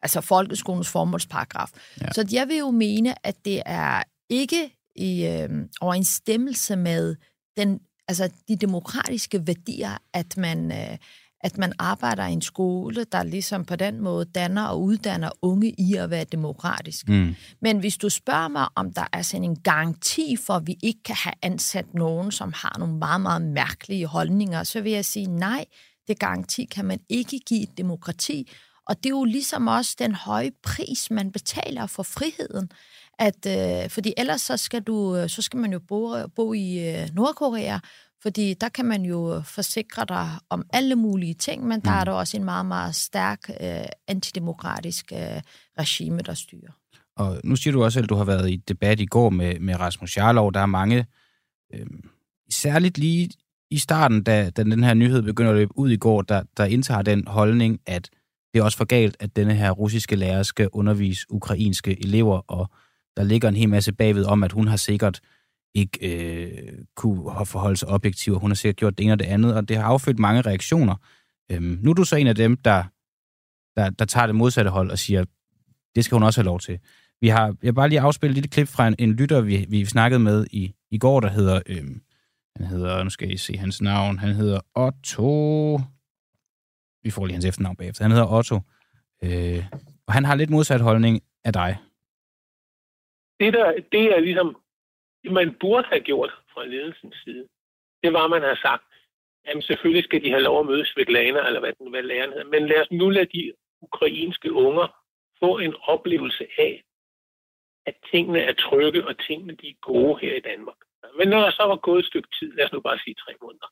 altså folkeskolens formålsparagraf. Ja. Så jeg vil jo mene, at det er ikke i øh, overensstemmelse med den, altså de demokratiske værdier, at man, øh, at man arbejder i en skole, der ligesom på den måde danner og uddanner unge i at være demokratisk. Mm. Men hvis du spørger mig, om der er sådan en garanti for, at vi ikke kan have ansat nogen, som har nogle meget, meget mærkelige holdninger, så vil jeg sige nej, det garanti kan man ikke give et demokrati. Og det er jo ligesom også den høje pris, man betaler for friheden. At, øh, fordi ellers så skal, du, så skal man jo bo, bo i øh, Nordkorea, fordi der kan man jo forsikre dig om alle mulige ting, men der mm. er der også en meget, meget stærk øh, antidemokratisk øh, regime, der styrer. Og nu siger du også, at du har været i debat i går med, med Rasmus Jarlov. Der er mange, øh, særligt lige i starten, da, da den her nyhed begynder at løbe ud i går, der, der indtager den holdning, at det er også for galt, at denne her russiske lærer skal undervise ukrainske elever, og der ligger en hel masse bagved om, at hun har sikkert ikke øh, kunne forholde sig objektiv, og hun har sikkert gjort det ene og det andet, og det har affødt mange reaktioner. Øhm, nu er du så en af dem, der, der, der tager det modsatte hold og siger, det skal hun også have lov til. Vi har, jeg har bare lige afspille et lille klip fra en, en lytter, vi, vi snakkede med i, i går, der hedder, øhm, han hedder, nu skal I se hans navn, han hedder Otto, vi får lige hans efternavn bagefter, han hedder Otto, øh, og han har lidt modsat holdning af dig. Det, der, det er ligesom man burde have gjort fra ledelsens side, det var, man har sagt, jamen selvfølgelig skal de have lov at møde Svetlana, eller hvad, den, hvad læreren hedder, men lad os nu lade de ukrainske unger få en oplevelse af, at tingene er trygge, og tingene de er gode her i Danmark. Men når der så var gået et stykke tid, lad os nu bare sige tre måneder,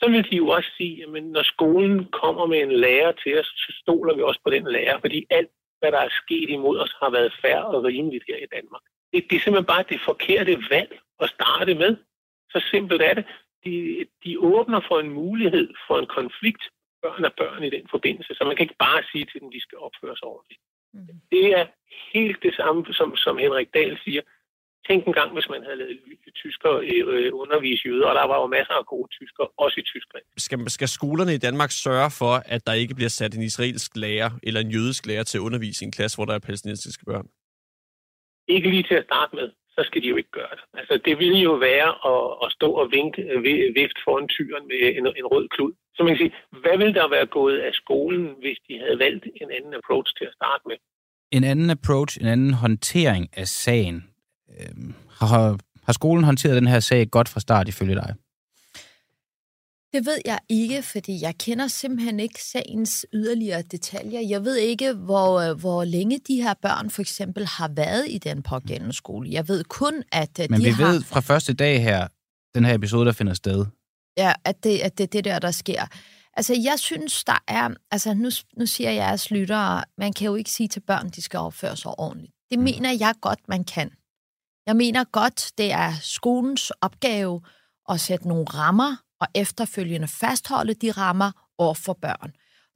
så vil de jo også sige, at når skolen kommer med en lærer til os, så stoler vi også på den lærer, fordi alt, hvad der er sket imod os, har været færre og rimeligt her i Danmark. Det, det er simpelthen bare det forkerte valg at starte med. Så simpelt er det. De, de åbner for en mulighed for en konflikt, børn og børn i den forbindelse. Så man kan ikke bare sige til dem, at de skal opføre sig ordentligt. Mm. Det er helt det samme, som, som Henrik Dahl siger. Tænk en gang, hvis man havde lavet tysker øh, undervise jøder, og der var jo masser af gode tyskere, også i Tyskland. Skal, skal skolerne i Danmark sørge for, at der ikke bliver sat en israelsk lærer eller en jødisk lærer til at undervise i en klasse, hvor der er palæstinensiske børn? Ikke lige til at starte med, så skal de jo ikke gøre det. Altså, det ville jo være at, at stå og vinke, vift foran tyren med en, en rød klud. Så man kan sige, hvad ville der være gået af skolen, hvis de havde valgt en anden approach til at starte med? En anden approach, en anden håndtering af sagen. Øhm, har, har skolen håndteret den her sag godt fra start ifølge dig? Det ved jeg ikke, fordi jeg kender simpelthen ikke sagens yderligere detaljer. Jeg ved ikke, hvor, hvor længe de her børn for eksempel har været i den pågældende skole. Jeg ved kun, at Men de vi har... ved fra første dag her, den her episode, der finder sted. Ja, at det, at det er det der, der sker. Altså, jeg synes, der er... Altså, nu, nu siger jeg jeres lyttere, man kan jo ikke sige til børn, de skal opføre sig ordentligt. Det mm. mener jeg godt, man kan. Jeg mener godt, det er skolens opgave at sætte nogle rammer og efterfølgende fastholde de rammer over for børn.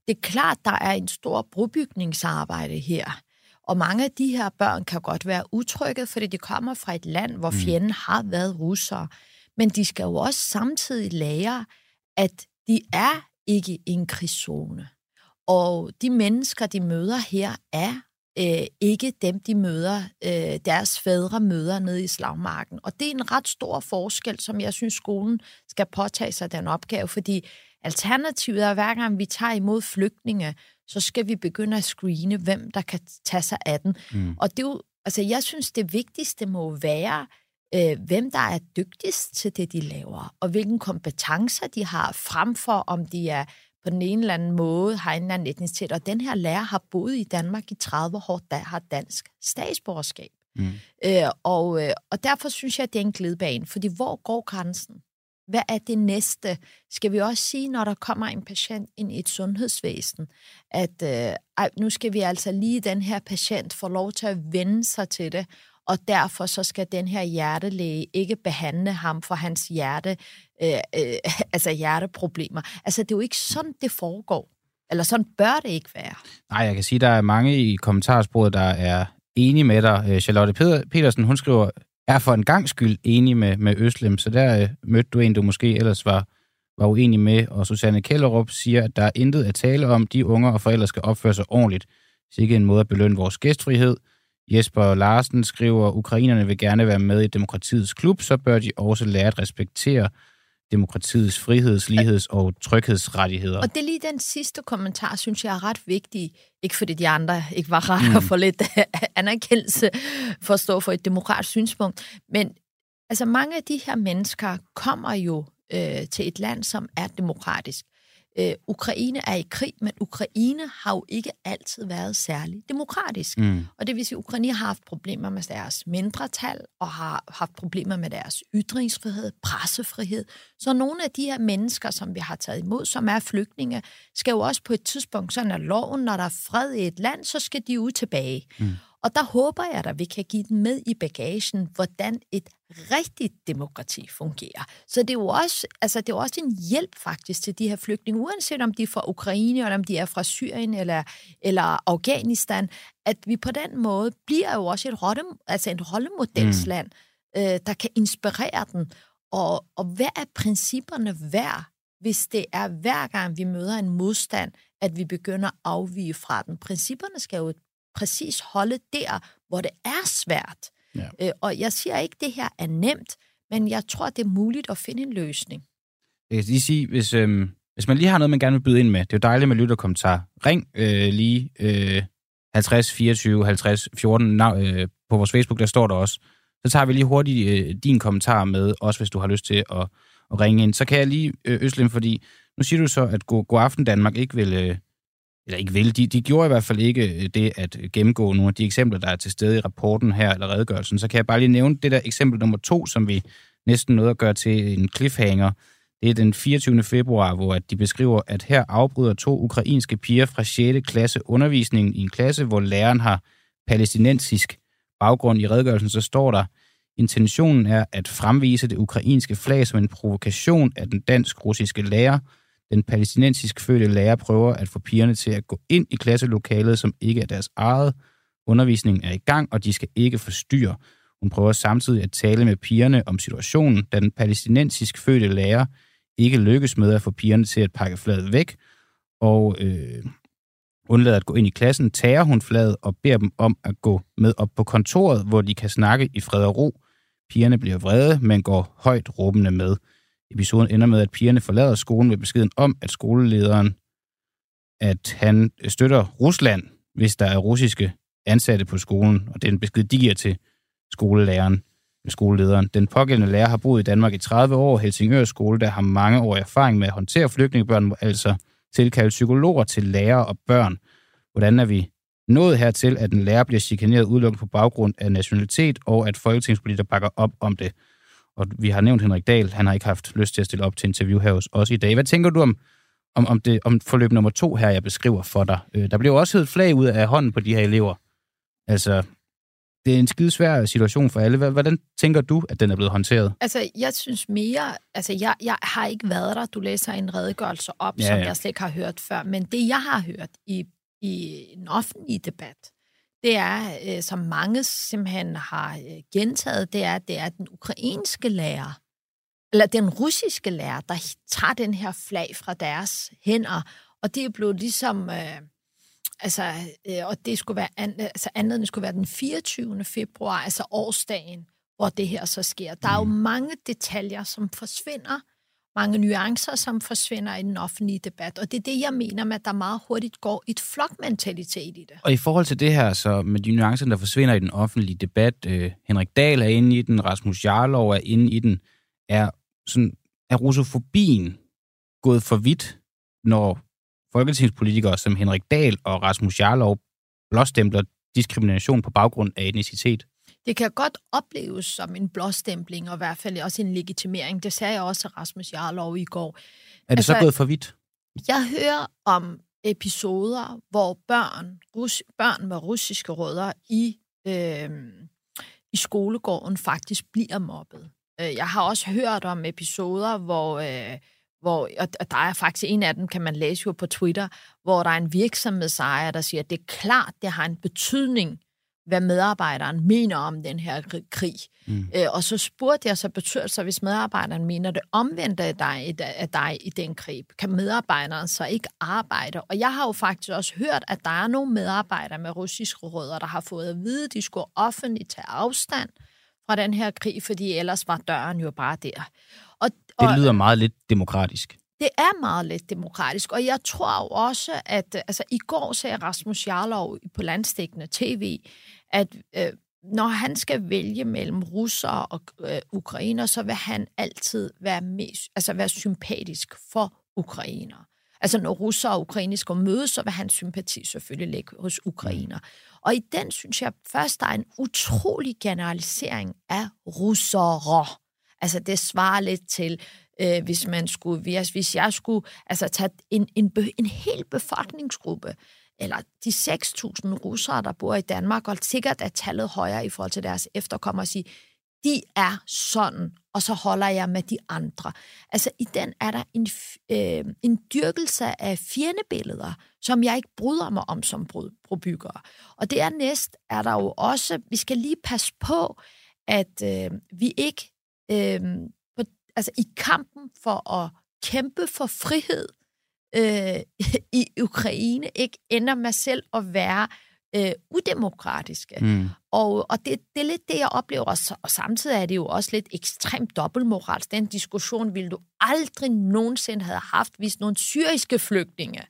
det er klart, der er en stor brobygningsarbejde her. Og mange af de her børn kan godt være utrygge, fordi de kommer fra et land, hvor fjenden har været russere. Men de skal jo også samtidig lære, at de er ikke i en krigszone. Og de mennesker, de møder her, er øh, ikke dem, de møder, øh, deres fædre møder nede i slagmarken. Og det er en ret stor forskel, som jeg synes, skolen skal påtage sig den opgave, fordi alternativet er, hver gang vi tager imod flygtninge, så skal vi begynde at screene, hvem der kan tage sig af den. Mm. Og det er jo, altså, jeg synes, det vigtigste må være, øh, hvem der er dygtigst til det, de laver, og hvilken kompetencer de har, frem for om de er på den ene eller anden måde har en eller anden etnicitet. Og den her lærer har boet i Danmark i 30 år, der har dansk statsborgerskab. Mm. Øh, og, øh, og derfor synes jeg, at det er en glidebane, fordi hvor går grænsen? Hvad er det næste? Skal vi også sige, når der kommer en patient ind i et sundhedsvæsen, at øh, ej, nu skal vi altså lige den her patient få lov til at vende sig til det, og derfor så skal den her hjertelæge ikke behandle ham for hans hjerte, øh, øh, altså hjerteproblemer. Altså, det er jo ikke sådan, det foregår. Eller sådan bør det ikke være. Nej, jeg kan sige, der er mange i kommentarsporet, der er enige med dig. Øh, Charlotte Petersen, hun skriver, er for en gang skyld enig med, med Øslem, så der øh, mødte du en, du måske ellers var, var uenig med. Og Susanne Kellerup siger, at der er intet at tale om, de unger og forældre skal opføre sig ordentligt. Det er ikke en måde at belønne vores gæstfrihed. Jesper Larsen skriver, at ukrainerne vil gerne være med i demokratiets klub, så bør de også lære at respektere demokratiets friheds-, ligheds- og tryghedsrettigheder. Og det er lige den sidste kommentar, synes jeg er ret vigtig. Ikke fordi de andre ikke var ret mm. at få lidt anerkendelse for at stå for et demokratisk synspunkt. Men altså mange af de her mennesker kommer jo øh, til et land, som er demokratisk. Øh, Ukraine er i krig, men Ukraine har jo ikke altid været særlig demokratisk. Mm. Og det vil sige, at Ukraine har haft problemer med deres mindretal, og har haft problemer med deres ytringsfrihed, pressefrihed. Så nogle af de her mennesker, som vi har taget imod, som er flygtninge, skal jo også på et tidspunkt, sådan er loven, når der er fred i et land, så skal de ud tilbage. Mm. Og der håber jeg, at vi kan give dem med i bagagen, hvordan et rigtigt demokrati fungerer. Så det er jo også, altså det er også en hjælp faktisk til de her flygtninge, uanset om de er fra Ukraine, eller om de er fra Syrien eller, eller Afghanistan, at vi på den måde bliver jo også et, rolle, altså et rollemodelsland, mm. øh, der kan inspirere dem. Og, og hvad er principperne værd, hvis det er hver gang vi møder en modstand, at vi begynder at afvige fra den. Principperne skal jo præcis holde der, hvor det er svært. Ja. Øh, og jeg siger ikke, at det her er nemt, men jeg tror, det er muligt at finde en løsning. Jeg kan lige sige, hvis, øhm, hvis man lige har noget, man gerne vil byde ind med, det er jo dejligt med lytterkommentar. Ring øh, lige øh, 50 24 50 14 øh, på vores Facebook, der står der også. Så tager vi lige hurtigt øh, din kommentar med, også hvis du har lyst til at, at ringe ind. Så kan jeg lige, øh, Øslem, fordi nu siger du så, at God, God Aften Danmark ikke vil... Øh, eller ikke vil, de, de gjorde i hvert fald ikke øh, det at øh, gennemgå nogle af de eksempler, der er til stede i rapporten her, eller redegørelsen. Så kan jeg bare lige nævne det der eksempel nummer to, som vi næsten nåede at gøre til en cliffhanger. Det er den 24. februar, hvor de beskriver, at her afbryder to ukrainske piger fra 6. klasse undervisningen i en klasse, hvor læreren har palæstinensisk baggrund. I redegørelsen så står der, intentionen er at fremvise det ukrainske flag som en provokation af den dansk-russiske lærer, den palæstinensisk fødte lærer prøver at få pigerne til at gå ind i klasselokalet, som ikke er deres eget. Undervisningen er i gang, og de skal ikke forstyrre. Hun prøver samtidig at tale med pigerne om situationen, da den palæstinensisk fødte lærer ikke lykkes med at få pigerne til at pakke fladet væk, og øh, undlader at gå ind i klassen, tager hun fladet og beder dem om at gå med op på kontoret, hvor de kan snakke i fred og ro. Pigerne bliver vrede, men går højt råbende med. Episoden ender med, at pigerne forlader skolen med beskeden om, at skolelederen, at han støtter Rusland, hvis der er russiske ansatte på skolen, og det er en besked, de giver til skolelæreren, skolelederen. Den pågældende lærer har boet i Danmark i 30 år, Helsingør skole, der har mange år erfaring med at håndtere flygtningebørn, må altså tilkalde psykologer til lærere og børn. Hvordan er vi nået hertil, at en lærer bliver chikaneret udelukket på baggrund af nationalitet, og at folketingspolitikere bakker op om det? Og vi har nævnt Henrik Dahl, han har ikke haft lyst til at stille op til interview her hos os i dag. Hvad tænker du om, om, om, det, om forløb nummer to her, jeg beskriver for dig? Øh, der bliver også et flag ud af hånden på de her elever. Altså, det er en skide svær situation for alle. Hvordan tænker du, at den er blevet håndteret? Altså, jeg synes mere... Altså, jeg, jeg har ikke været der. Du læser en redegørelse op, ja, som ja. jeg slet ikke har hørt før. Men det, jeg har hørt i, i en offentlig debat, det er, øh, som mange simpelthen har øh, gentaget, det er, det er den ukrainske lærer, eller den russiske lærer, der tager den her flag fra deres hænder, og det er blevet ligesom... Øh, altså, øh, og det skulle være, an, altså anledningen skulle være den 24. februar, altså årsdagen, hvor det her så sker. Der er jo mm. mange detaljer, som forsvinder, mange nuancer, som forsvinder i den offentlige debat. Og det er det, jeg mener med, at der meget hurtigt går et flokmentalitet i det. Og i forhold til det her, så med de nuancer, der forsvinder i den offentlige debat, øh, Henrik Dahl er inde i den, Rasmus Jarlov er inde i den, er, sådan, er russofobien gået for vidt, når folketingspolitikere som Henrik Dahl og Rasmus Jarlov blåstempler diskrimination på baggrund af etnicitet? Det kan godt opleves som en blåstempling, og i hvert fald også en legitimering. Det sagde jeg også til Rasmus Jarlov i går. Er det altså, så gået for vidt? Jeg hører om episoder, hvor børn, rus, børn med russiske rødder i, øh, i skolegården faktisk bliver mobbet. Øh, jeg har også hørt om episoder, hvor øh, hvor, og der er faktisk en af dem, kan man læse jo på Twitter, hvor der er en virksomhedsejer, der siger, at det er klart, det har en betydning, hvad medarbejderen mener om den her krig. Mm. Øh, og så spurgte jeg, så betyder så, hvis medarbejderen mener det omvendte af dig, af dig i den krig, kan medarbejderen så ikke arbejde? Og jeg har jo faktisk også hørt, at der er nogle medarbejdere med russiske rødder, der har fået at vide, at de skulle offentligt tage afstand fra den her krig, fordi ellers var døren jo bare der. Og, og, det lyder meget lidt demokratisk. Det er meget lidt demokratisk, og jeg tror jo også, at altså, i går sagde Rasmus Jarlov på landstækkende tv, at øh, når han skal vælge mellem russere og øh, ukrainer, så vil han altid være, mest, altså være sympatisk for ukrainer. Altså når russere og ukrainer skal mødes, så vil hans sympati selvfølgelig ligge hos ukrainer. Mm. Og i den synes jeg først, der er en utrolig generalisering af russere. Altså det svarer lidt til, øh, hvis man skulle, hvis, hvis jeg skulle altså, tage en, en, en hel befolkningsgruppe, eller de 6.000 russere, der bor i Danmark, og sikkert er tallet højere i forhold til deres efterkommere, og sige, de er sådan, og så holder jeg med de andre. Altså i den er der en, øh, en dyrkelse af fjendebilleder, som jeg ikke bryder mig om som brobyggere. Og dernæst er der jo også, vi skal lige passe på, at øh, vi ikke øh, altså i kampen for at kæmpe for frihed øh, i Ukraine ikke ender med selv at være øh, udemokratiske. Mm. Og, og det, det er lidt det, jeg oplever. Og, og samtidig er det jo også lidt ekstremt dobbeltmoralsk. Den diskussion ville du aldrig nogensinde have haft, hvis nogle syriske flygtninge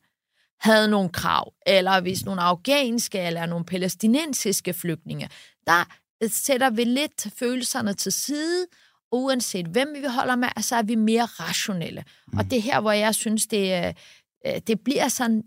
havde nogle krav, eller hvis nogle afghanske eller nogle palæstinensiske flygtninge. Der sætter vi lidt følelserne til side, uanset hvem vi holder med, så er vi mere rationelle. Mm. Og det er her, hvor jeg synes, det, øh, det bliver sådan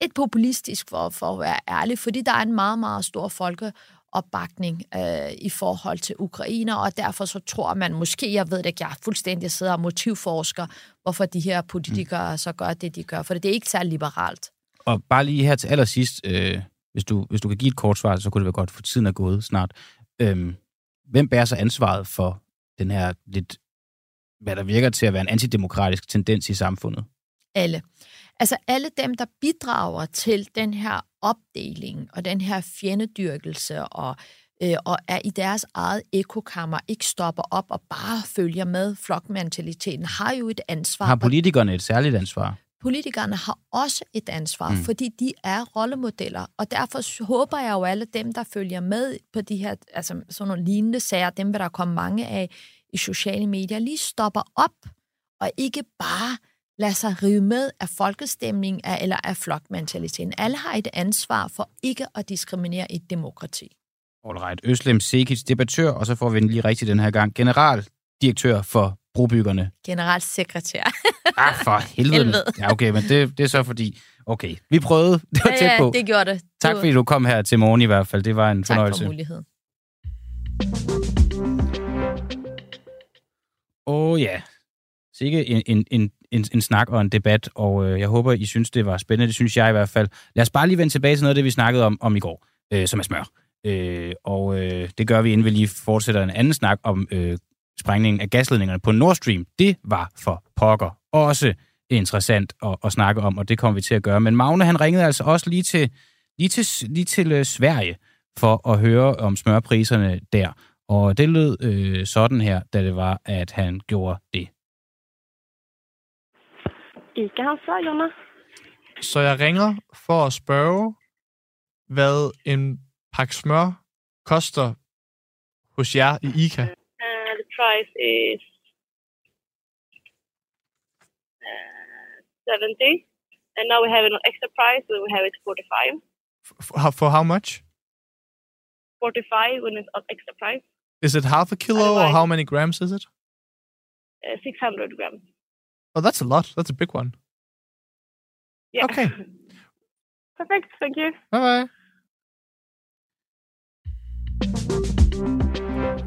et populistisk, for, for at være ærlig, fordi der er en meget, meget stor folkeopbakning øh, i forhold til Ukrainer, og derfor så tror man måske, jeg ved det ikke, jeg fuldstændig sidder og motivforsker, hvorfor de her politikere mm. så gør det, de gør, for det er ikke særlig liberalt. Og bare lige her til allersidst, øh, hvis, du, hvis du kan give et kort svar, så kunne det være godt, for tiden er gået snart. Øh, hvem bærer så ansvaret for den her lidt, hvad der virker til at være en antidemokratisk tendens i samfundet? Alle. Altså alle dem, der bidrager til den her opdeling og den her fjendedyrkelse og, øh, og er i deres eget ekokammer, ikke stopper op og bare følger med flokmentaliteten, har jo et ansvar. Har politikerne et særligt ansvar? Politikerne har også et ansvar, mm. fordi de er rollemodeller, og derfor håber jeg jo alle dem, der følger med på de her, altså sådan nogle lignende sager, dem vil der komme mange af i sociale medier, lige stopper op og ikke bare lade sig rive med af folkestemning eller af flokmentaliteten. Alle har et ansvar for ikke at diskriminere et demokrati. Alright. Øslem Sekic, debattør, og så får vi den lige rigtigt den her gang. Generaldirektør for brobyggerne. Generalsekretær. ah, for helvede. helvede. Ja, okay, men det, det er så fordi... Okay, vi prøvede. Det var ja, tæt på. Ja, det gjorde det. Tak fordi du kom her til morgen i hvert fald. Det var en tak fornøjelse. Tak for muligheden. Åh oh, ja, sikke en, en, en, en, en snak og en debat, og øh, jeg håber, I synes, det var spændende. Det synes jeg i hvert fald. Lad os bare lige vende tilbage til noget af det, vi snakkede om, om i går, øh, som er smør. Øh, og øh, det gør vi, inden vi lige fortsætter en anden snak om øh, sprængningen af gasledningerne på Nord Stream. Det var for pokker også interessant at, at snakke om, og det kommer vi til at gøre. Men Magne, han ringede altså også lige til, lige til, lige til uh, Sverige for at høre om smørpriserne der. Og det lød øh, sådan her, da det var, at han gjorde det. Ica Hansa, Jonna. Så jeg ringer for at spørge, hvad en pakke smør koster hos jer i ICA. Price is uh, 70. And now we have an extra price, so we have it 45. For, for how much? 45 when it's extra price. Is it half a kilo or how many grams is it? Uh, 600 grams. Oh, that's a lot. That's a big one. Yeah. Okay. Perfect. Thank you. Bye bye.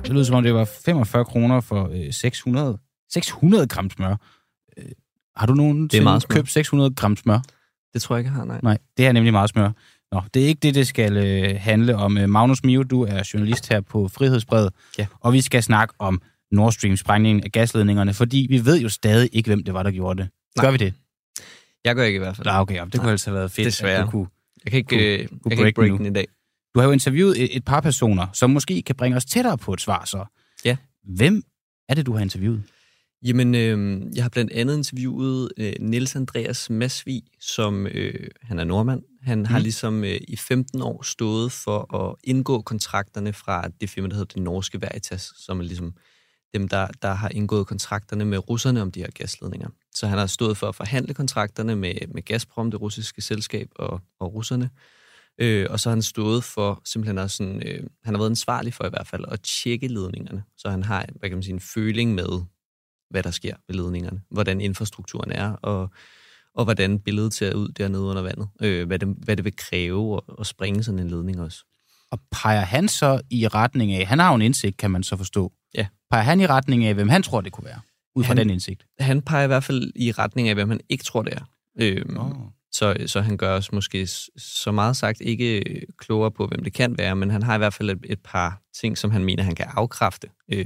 Det lød som om, det var 45 kroner for øh, 600, 600 gram smør. Øh, har du nogen smør. købt 600 gram smør? Det tror jeg ikke, jeg har, nej. Nej, det er nemlig meget smør. Nå, det er ikke det, det skal øh, handle om. Øh, Magnus Mio, du er journalist her på Frihedsbrevet, Ja. og vi skal snakke om Nord Stream sprængningen af gasledningerne, fordi vi ved jo stadig ikke, hvem det var, der gjorde det. Nej. Gør vi det? Jeg gør ikke i hvert fald. Nå, okay, det kunne altså have været fedt, Desværre. at du kunne. Jeg kan ikke, Kunne- øh, jeg kunne kan ikke break break nu. den i dag. Du har jo interviewet et, et par personer, som måske kan bringe os tættere på et svar så. Ja. Hvem er det, du har interviewet? Jamen, øh, jeg har blandt andet interviewet øh, Niels Andreas Masvig, som øh, han er nordmand. Han mm. har ligesom øh, i 15 år stået for at indgå kontrakterne fra det firma, der hedder det norske Veritas, som er ligesom dem, der, der har indgået kontrakterne med russerne om de her gasledninger. Så han har stået for at forhandle kontrakterne med, med Gazprom, det russiske selskab, og, og russerne. Øh, og så har han stået for simpelthen også sådan, øh, han har været ansvarlig for i hvert fald at tjekke ledningerne. Så han har, hvad kan man sige, en føling med, hvad der sker ved ledningerne, hvordan infrastrukturen er, og, og hvordan billedet ser ud dernede under vandet. Øh, hvad, det, hvad det vil kræve at, at springe sådan en ledning også. Og peger han så i retning af, han har jo en indsigt, kan man så forstå. Ja. Peger han i retning af, hvem han tror, det kunne være, ud fra Han- den indsigt? Han peger i hvert fald i retning af, hvad man ikke tror, det er. Øh, Oh. Så, så han gør os måske så meget sagt ikke klogere på, hvem det kan være, men han har i hvert fald et, et par ting, som han mener, han kan afkræfte. Øh,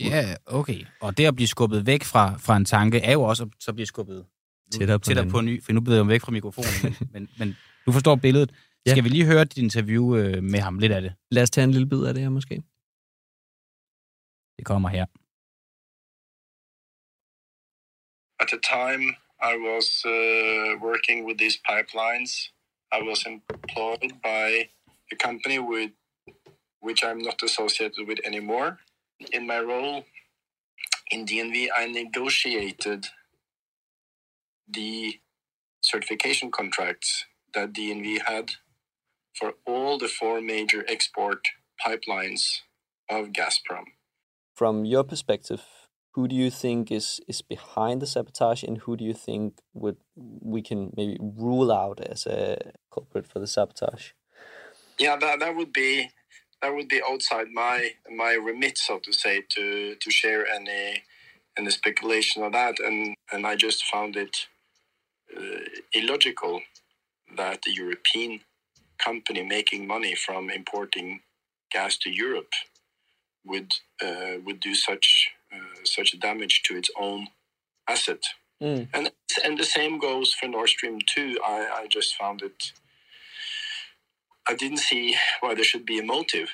Ja, okay. Og det at blive skubbet væk fra, fra en tanke, er jo også at så blive skubbet Tættere på tættere på en ny, for nu bliver jeg væk fra mikrofonen. men, men, men du forstår billedet. Ja. Skal vi lige høre dit interview øh, med ham lidt af det? lad os tage en lille bid af det her måske. Det kommer her. At the time I was uh, working with these pipelines, I was employed by a company with which I'm not associated with anymore. In my role in DNV, I negotiated the certification contracts that DNV had for all the four major export pipelines of Gazprom. From your perspective, who do you think is, is behind the sabotage and who do you think would we can maybe rule out as a culprit for the sabotage? yeah that, that would be that would be outside my my remit so to say to to share any any speculation on that and and i just found it uh, illogical that a european company making money from importing gas to europe would uh, would do such such damage to its own asset Mm. and and the same goes for Nord Stream 2 i i just found it I didn't see why there should be a motive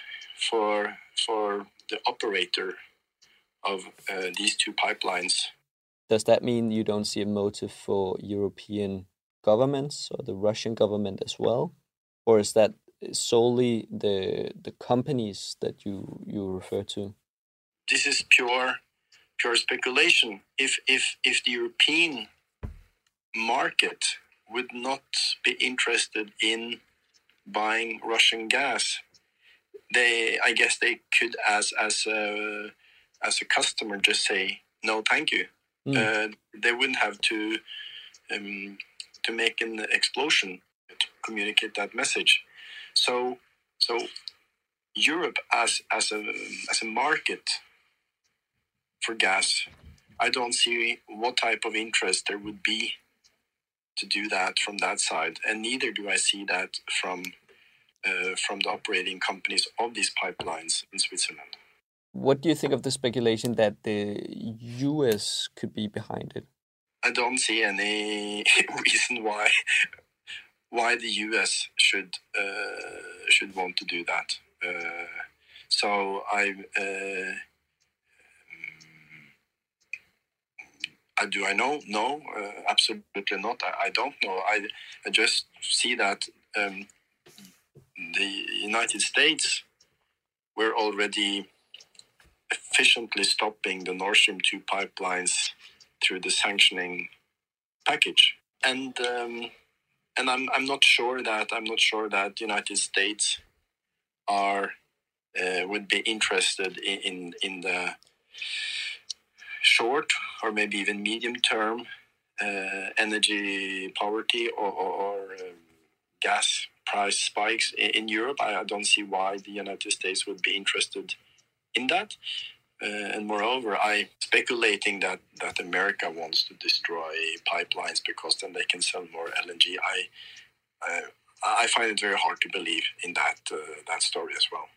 for for the operator of uh, these two pipelines. Does that mean you don't see a motive for European governments or the Russian government as well? Or is that solely the the companies that you you refer to? This is pure pure speculation. If if if the European market would not be interested in buying Russian gas, they I guess they could as as a as a customer just say no, thank you. Mm. Uh, they wouldn't have to um, to make an explosion to communicate that message. So so Europe as as a as a market for gas, I don't see what type of interest there would be to do that from that side, and neither do I see that from uh, from the operating companies of these pipelines in Switzerland. What do you think of the speculation that the US could be behind it? I don't see any reason why why the US should uh, should want to do that. Uh, so I. Uh, uh, do I know? No, uh, absolutely not. I, I, don't know. I, I just see that um, the United States were already efficiently stopping the Nord Stream 2 pipelines through the sanctioning package. And um, and I'm, I'm not sure that I'm not sure that the United States are uh, would be interested in, in, in the short or maybe even medium term uh, energy poverty or, or, or um, gas price spikes in, in Europe. I, I, don't see why the United States would be interested in that. Uh, and moreover, I'm speculating that that America wants to destroy pipelines because then they can sell more LNG. I uh, I find it very hard to believe in that uh, that story as well.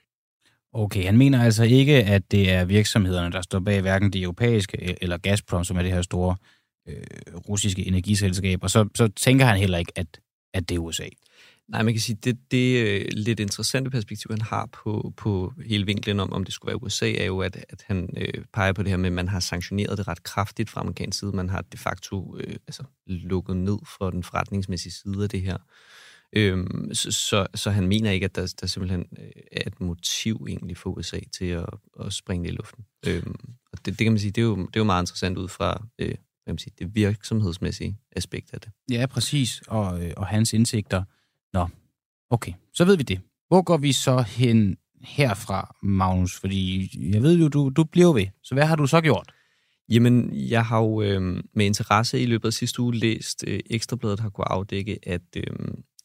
Okay, han mener altså ikke, at det er virksomhederne, der står bag hverken det europæiske øh, eller Gazprom, som er det her store øh, russiske energiselskab, og så, så tænker han heller ikke, at, at det er USA. Nej, man kan sige, det, det øh, lidt interessante perspektiv, han har på, på hele vinklen om, om det skulle være USA, er jo, at, at han øh, peger på det her med, at man har sanktioneret det ret kraftigt fra amerikansk side. Man har de facto øh, altså, lukket ned for den forretningsmæssige side af det her. Øhm, så, så, så han mener ikke, at der, der simpelthen øh, er et motiv egentlig for USA til at, at springe det i luften. Øhm, og det, det kan man sige, det er jo, det er jo meget interessant ud fra øh, hvad kan man sige, det virksomhedsmæssige aspekt af det. Ja, præcis. Og, øh, og hans indsigter. Nå, okay, så ved vi det. Hvor går vi så hen herfra, Magnus? Fordi jeg ved jo, du, du bliver ved. Så hvad har du så gjort? Jamen, jeg har jo øh, med interesse i løbet af sidste uge læst øh, Ekstrabladet har kunne afdække, at øh,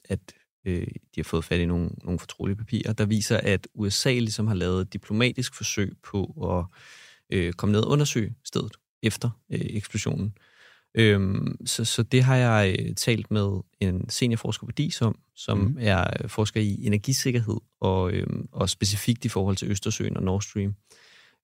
at øh, de har fået fat i nogle, nogle fortrolige papirer, der viser, at USA ligesom har lavet et diplomatisk forsøg på at øh, komme ned og undersøge stedet efter øh, eksplosionen. Øhm, så, så det har jeg øh, talt med en seniorforsker på DIS om, som mm. er forsker i energisikkerhed, og, øhm, og specifikt i forhold til Østersøen og Nord Stream.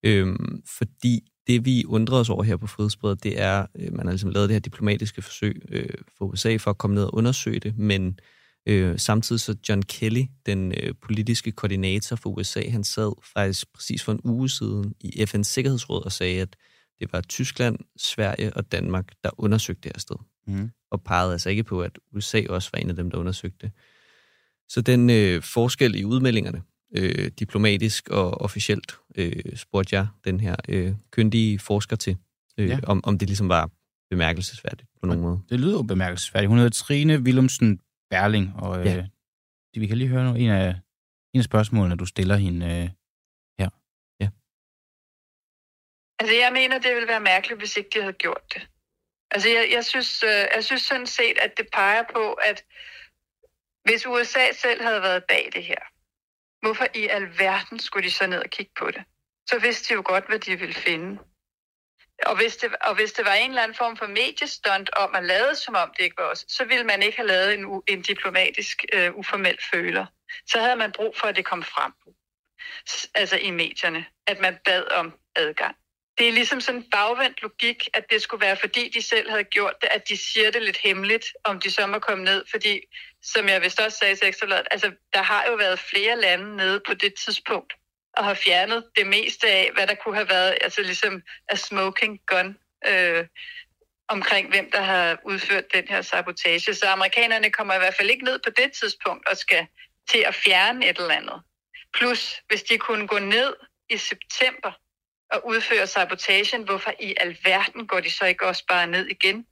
Øhm, fordi det, vi undrer os over her på Frihedsbredet, det er, øh, man har ligesom lavet det her diplomatiske forsøg øh, for USA for at komme ned og undersøge det, men Øh, samtidig så John Kelly, den øh, politiske koordinator for USA, han sad faktisk præcis for en uge siden i FN's Sikkerhedsråd og sagde, at det var Tyskland, Sverige og Danmark, der undersøgte det her sted. Mm. Og pegede altså ikke på, at USA også var en af dem, der undersøgte det. Så den øh, forskel i udmeldingerne, øh, diplomatisk og officielt, øh, spurgte jeg den her øh, kyndige forsker til, øh, ja. om, om det ligesom var bemærkelsesværdigt på nogen måde. Det lyder jo bemærkelsesværdigt. Hun hedder Trine Willumsen Berling, og ja. øh, vi kan lige høre en af, en af spørgsmålene, du stiller hende øh, her. Ja. Altså, jeg mener, det ville være mærkeligt, hvis ikke de havde gjort det. Altså, jeg, jeg, synes, øh, jeg synes sådan set, at det peger på, at hvis USA selv havde været bag det her, hvorfor i alverden skulle de så ned og kigge på det? Så vidste de jo godt, hvad de ville finde. Og hvis, det, og hvis det var en eller anden form for mediestunt om at lade, som om det ikke var os, så ville man ikke have lavet en, en diplomatisk øh, uformel føler. Så havde man brug for, at det kom frem. Altså i medierne. At man bad om adgang. Det er ligesom sådan en bagvendt logik, at det skulle være, fordi de selv havde gjort det, at de siger det lidt hemmeligt, om de så må komme ned. Fordi, som jeg vist også sagde til Ekstrabladet, altså der har jo været flere lande nede på det tidspunkt, og har fjernet det meste af, hvad der kunne have været altså ligesom a smoking gun øh, omkring, hvem der har udført den her sabotage. Så amerikanerne kommer i hvert fald ikke ned på det tidspunkt og skal til at fjerne et eller andet. Plus, hvis de kunne gå ned i september og udføre sabotagen, hvorfor i alverden går de så ikke også bare ned igen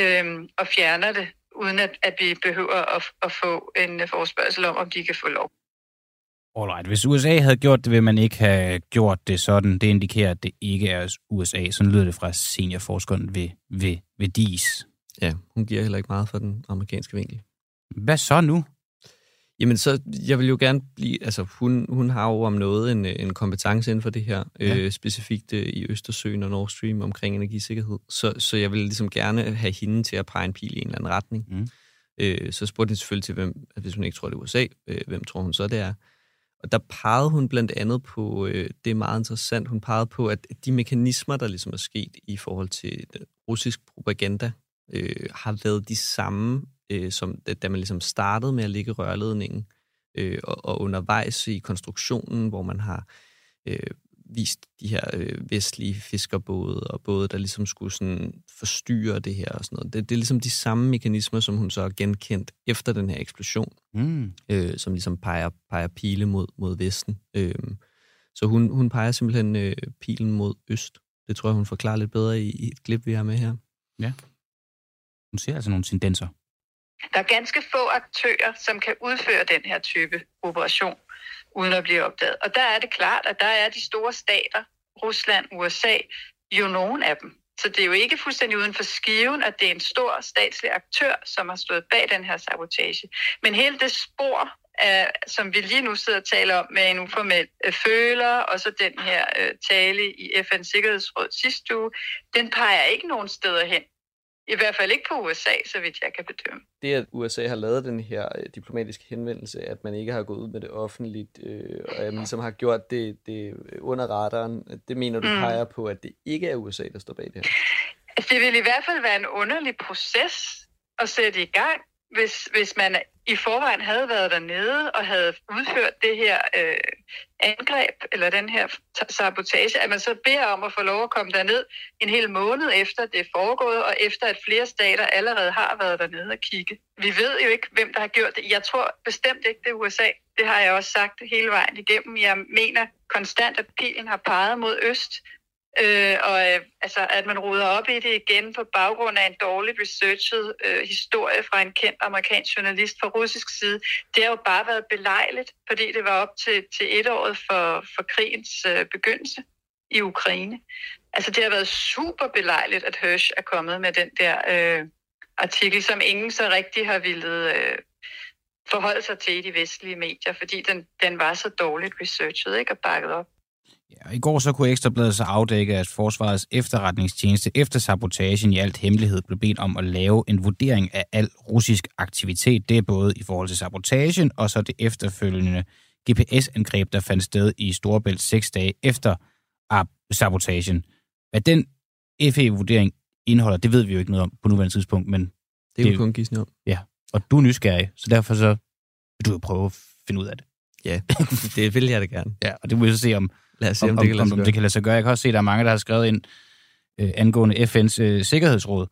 øh, og fjerner det, uden at, at vi behøver at, at få en forspørgsel om, om de kan få lov. Alright. Hvis USA havde gjort det, vil man ikke have gjort det sådan. Det indikerer, at det ikke er USA. Sådan lyder det fra seniorforskeren ved, ved, ved DIS. Ja, hun giver heller ikke meget for den amerikanske vinkel. Hvad så nu? Jamen, så jeg vil jo gerne blive... Altså, hun, hun har jo om noget en, en kompetence inden for det her, ja. øh, specifikt øh, i Østersøen og Nord Stream omkring energisikkerhed. Så, så jeg vil ligesom gerne have hende til at pege en pil i en eller anden retning. Mm. Øh, så spurgte de selvfølgelig til, hvem, hvis hun ikke tror, det er USA, øh, hvem tror hun så, det er? Og der pegede hun blandt andet på, øh, det er meget interessant, hun pegede på, at de mekanismer, der ligesom er sket i forhold til øh, russisk propaganda, øh, har været de samme, øh, som da man ligesom startede med at ligge rørledningen, øh, og, og undervejs i konstruktionen, hvor man har øh, vist de her øh, vestlige fiskerbåde og både, der ligesom skulle sådan forstyrre det her og sådan noget. Det, det er ligesom de samme mekanismer, som hun så har genkendt efter den her eksplosion, mm. øh, som ligesom peger, peger pile mod, mod vesten. Øh, så hun, hun peger simpelthen øh, pilen mod øst. Det tror jeg, hun forklarer lidt bedre i, i et klip, vi har med her. Ja. Hun ser altså nogle tendenser. Der er ganske få aktører, som kan udføre den her type operation uden at blive opdaget. Og der er det klart, at der er de store stater, Rusland, USA, jo nogen af dem. Så det er jo ikke fuldstændig uden for skiven, at det er en stor statslig aktør, som har stået bag den her sabotage. Men hele det spor, af, som vi lige nu sidder og taler om med en uformel øh, føler, og så den her øh, tale i FN's Sikkerhedsråd sidste uge, den peger ikke nogen steder hen. I hvert fald ikke på USA, så vidt jeg kan bedømme. Det, at USA har lavet den her øh, diplomatiske henvendelse, at man ikke har gået ud med det offentligt, øh, og at man ligesom har gjort det, det under radaren, det mener du mm. peger på, at det ikke er USA, der står bag det her? Altså, det vil i hvert fald være en underlig proces at sætte i gang, hvis, hvis man i forvejen havde været dernede og havde udført det her øh, angreb, eller den her sabotage, at man så beder om at få lov at komme derned en hel måned efter det er foregået, og efter at flere stater allerede har været dernede og kigge. Vi ved jo ikke, hvem der har gjort det. Jeg tror bestemt ikke, det er USA. Det har jeg også sagt hele vejen igennem. Jeg mener konstant, at pilen har peget mod øst, Øh, og øh, altså, at man ruder op i det igen på baggrund af en dårligt researchet øh, historie fra en kendt amerikansk journalist fra russisk side, det har jo bare været belejligt, fordi det var op til, til et år for, for krigens øh, begyndelse i Ukraine. Altså det har været super belejligt, at Hirsch er kommet med den der øh, artikel, som ingen så rigtig har ville øh, forholde sig til i de vestlige medier, fordi den, den var så dårligt researchet ikke, og bakket op. Ja, I går så kunne Ekstrabladet så afdække, at Forsvarets efterretningstjeneste efter sabotagen i alt hemmelighed blev bedt om at lave en vurdering af al russisk aktivitet. Det er både i forhold til sabotagen og så det efterfølgende GPS-angreb, der fandt sted i Storebælt seks dage efter sabotagen. Hvad den FE-vurdering indeholder, det ved vi jo ikke noget om på nuværende tidspunkt, men... Det er jo kun gidsende om. Ja, og du er nysgerrig, så derfor så vil du jo prøve at finde ud af det. Ja, det vil jeg da gerne. Ja, og det må vi så se, om, Lad os se, om, om, det, kan om, om det kan lade sig gøre. Jeg kan også se, at der er mange, der har skrevet ind øh, angående FN's øh, Sikkerhedsråd.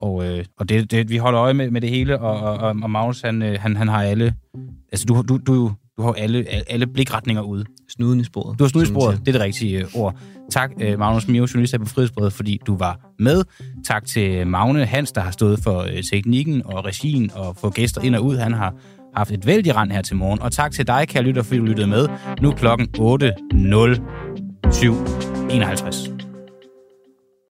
Og, øh, og det, det, vi holder øje med, med det hele, og, og, og Magnus, han, øh, han, han har alle... Altså, du, du, du, du har alle, alle blikretninger ude. Snuden i sporet. Du har snuden i sporet, det er det rigtige øh, ord. Tak, øh, Magnus Mio, journalist af på Frihedsbredet, fordi du var med. Tak til Magne Hans, der har stået for øh, teknikken og regien og få gæster ind og ud. Han har haft et vældig rand her til morgen. Og tak til dig, kære lytter, fordi du lyttede med. Nu er klokken 8.07.51.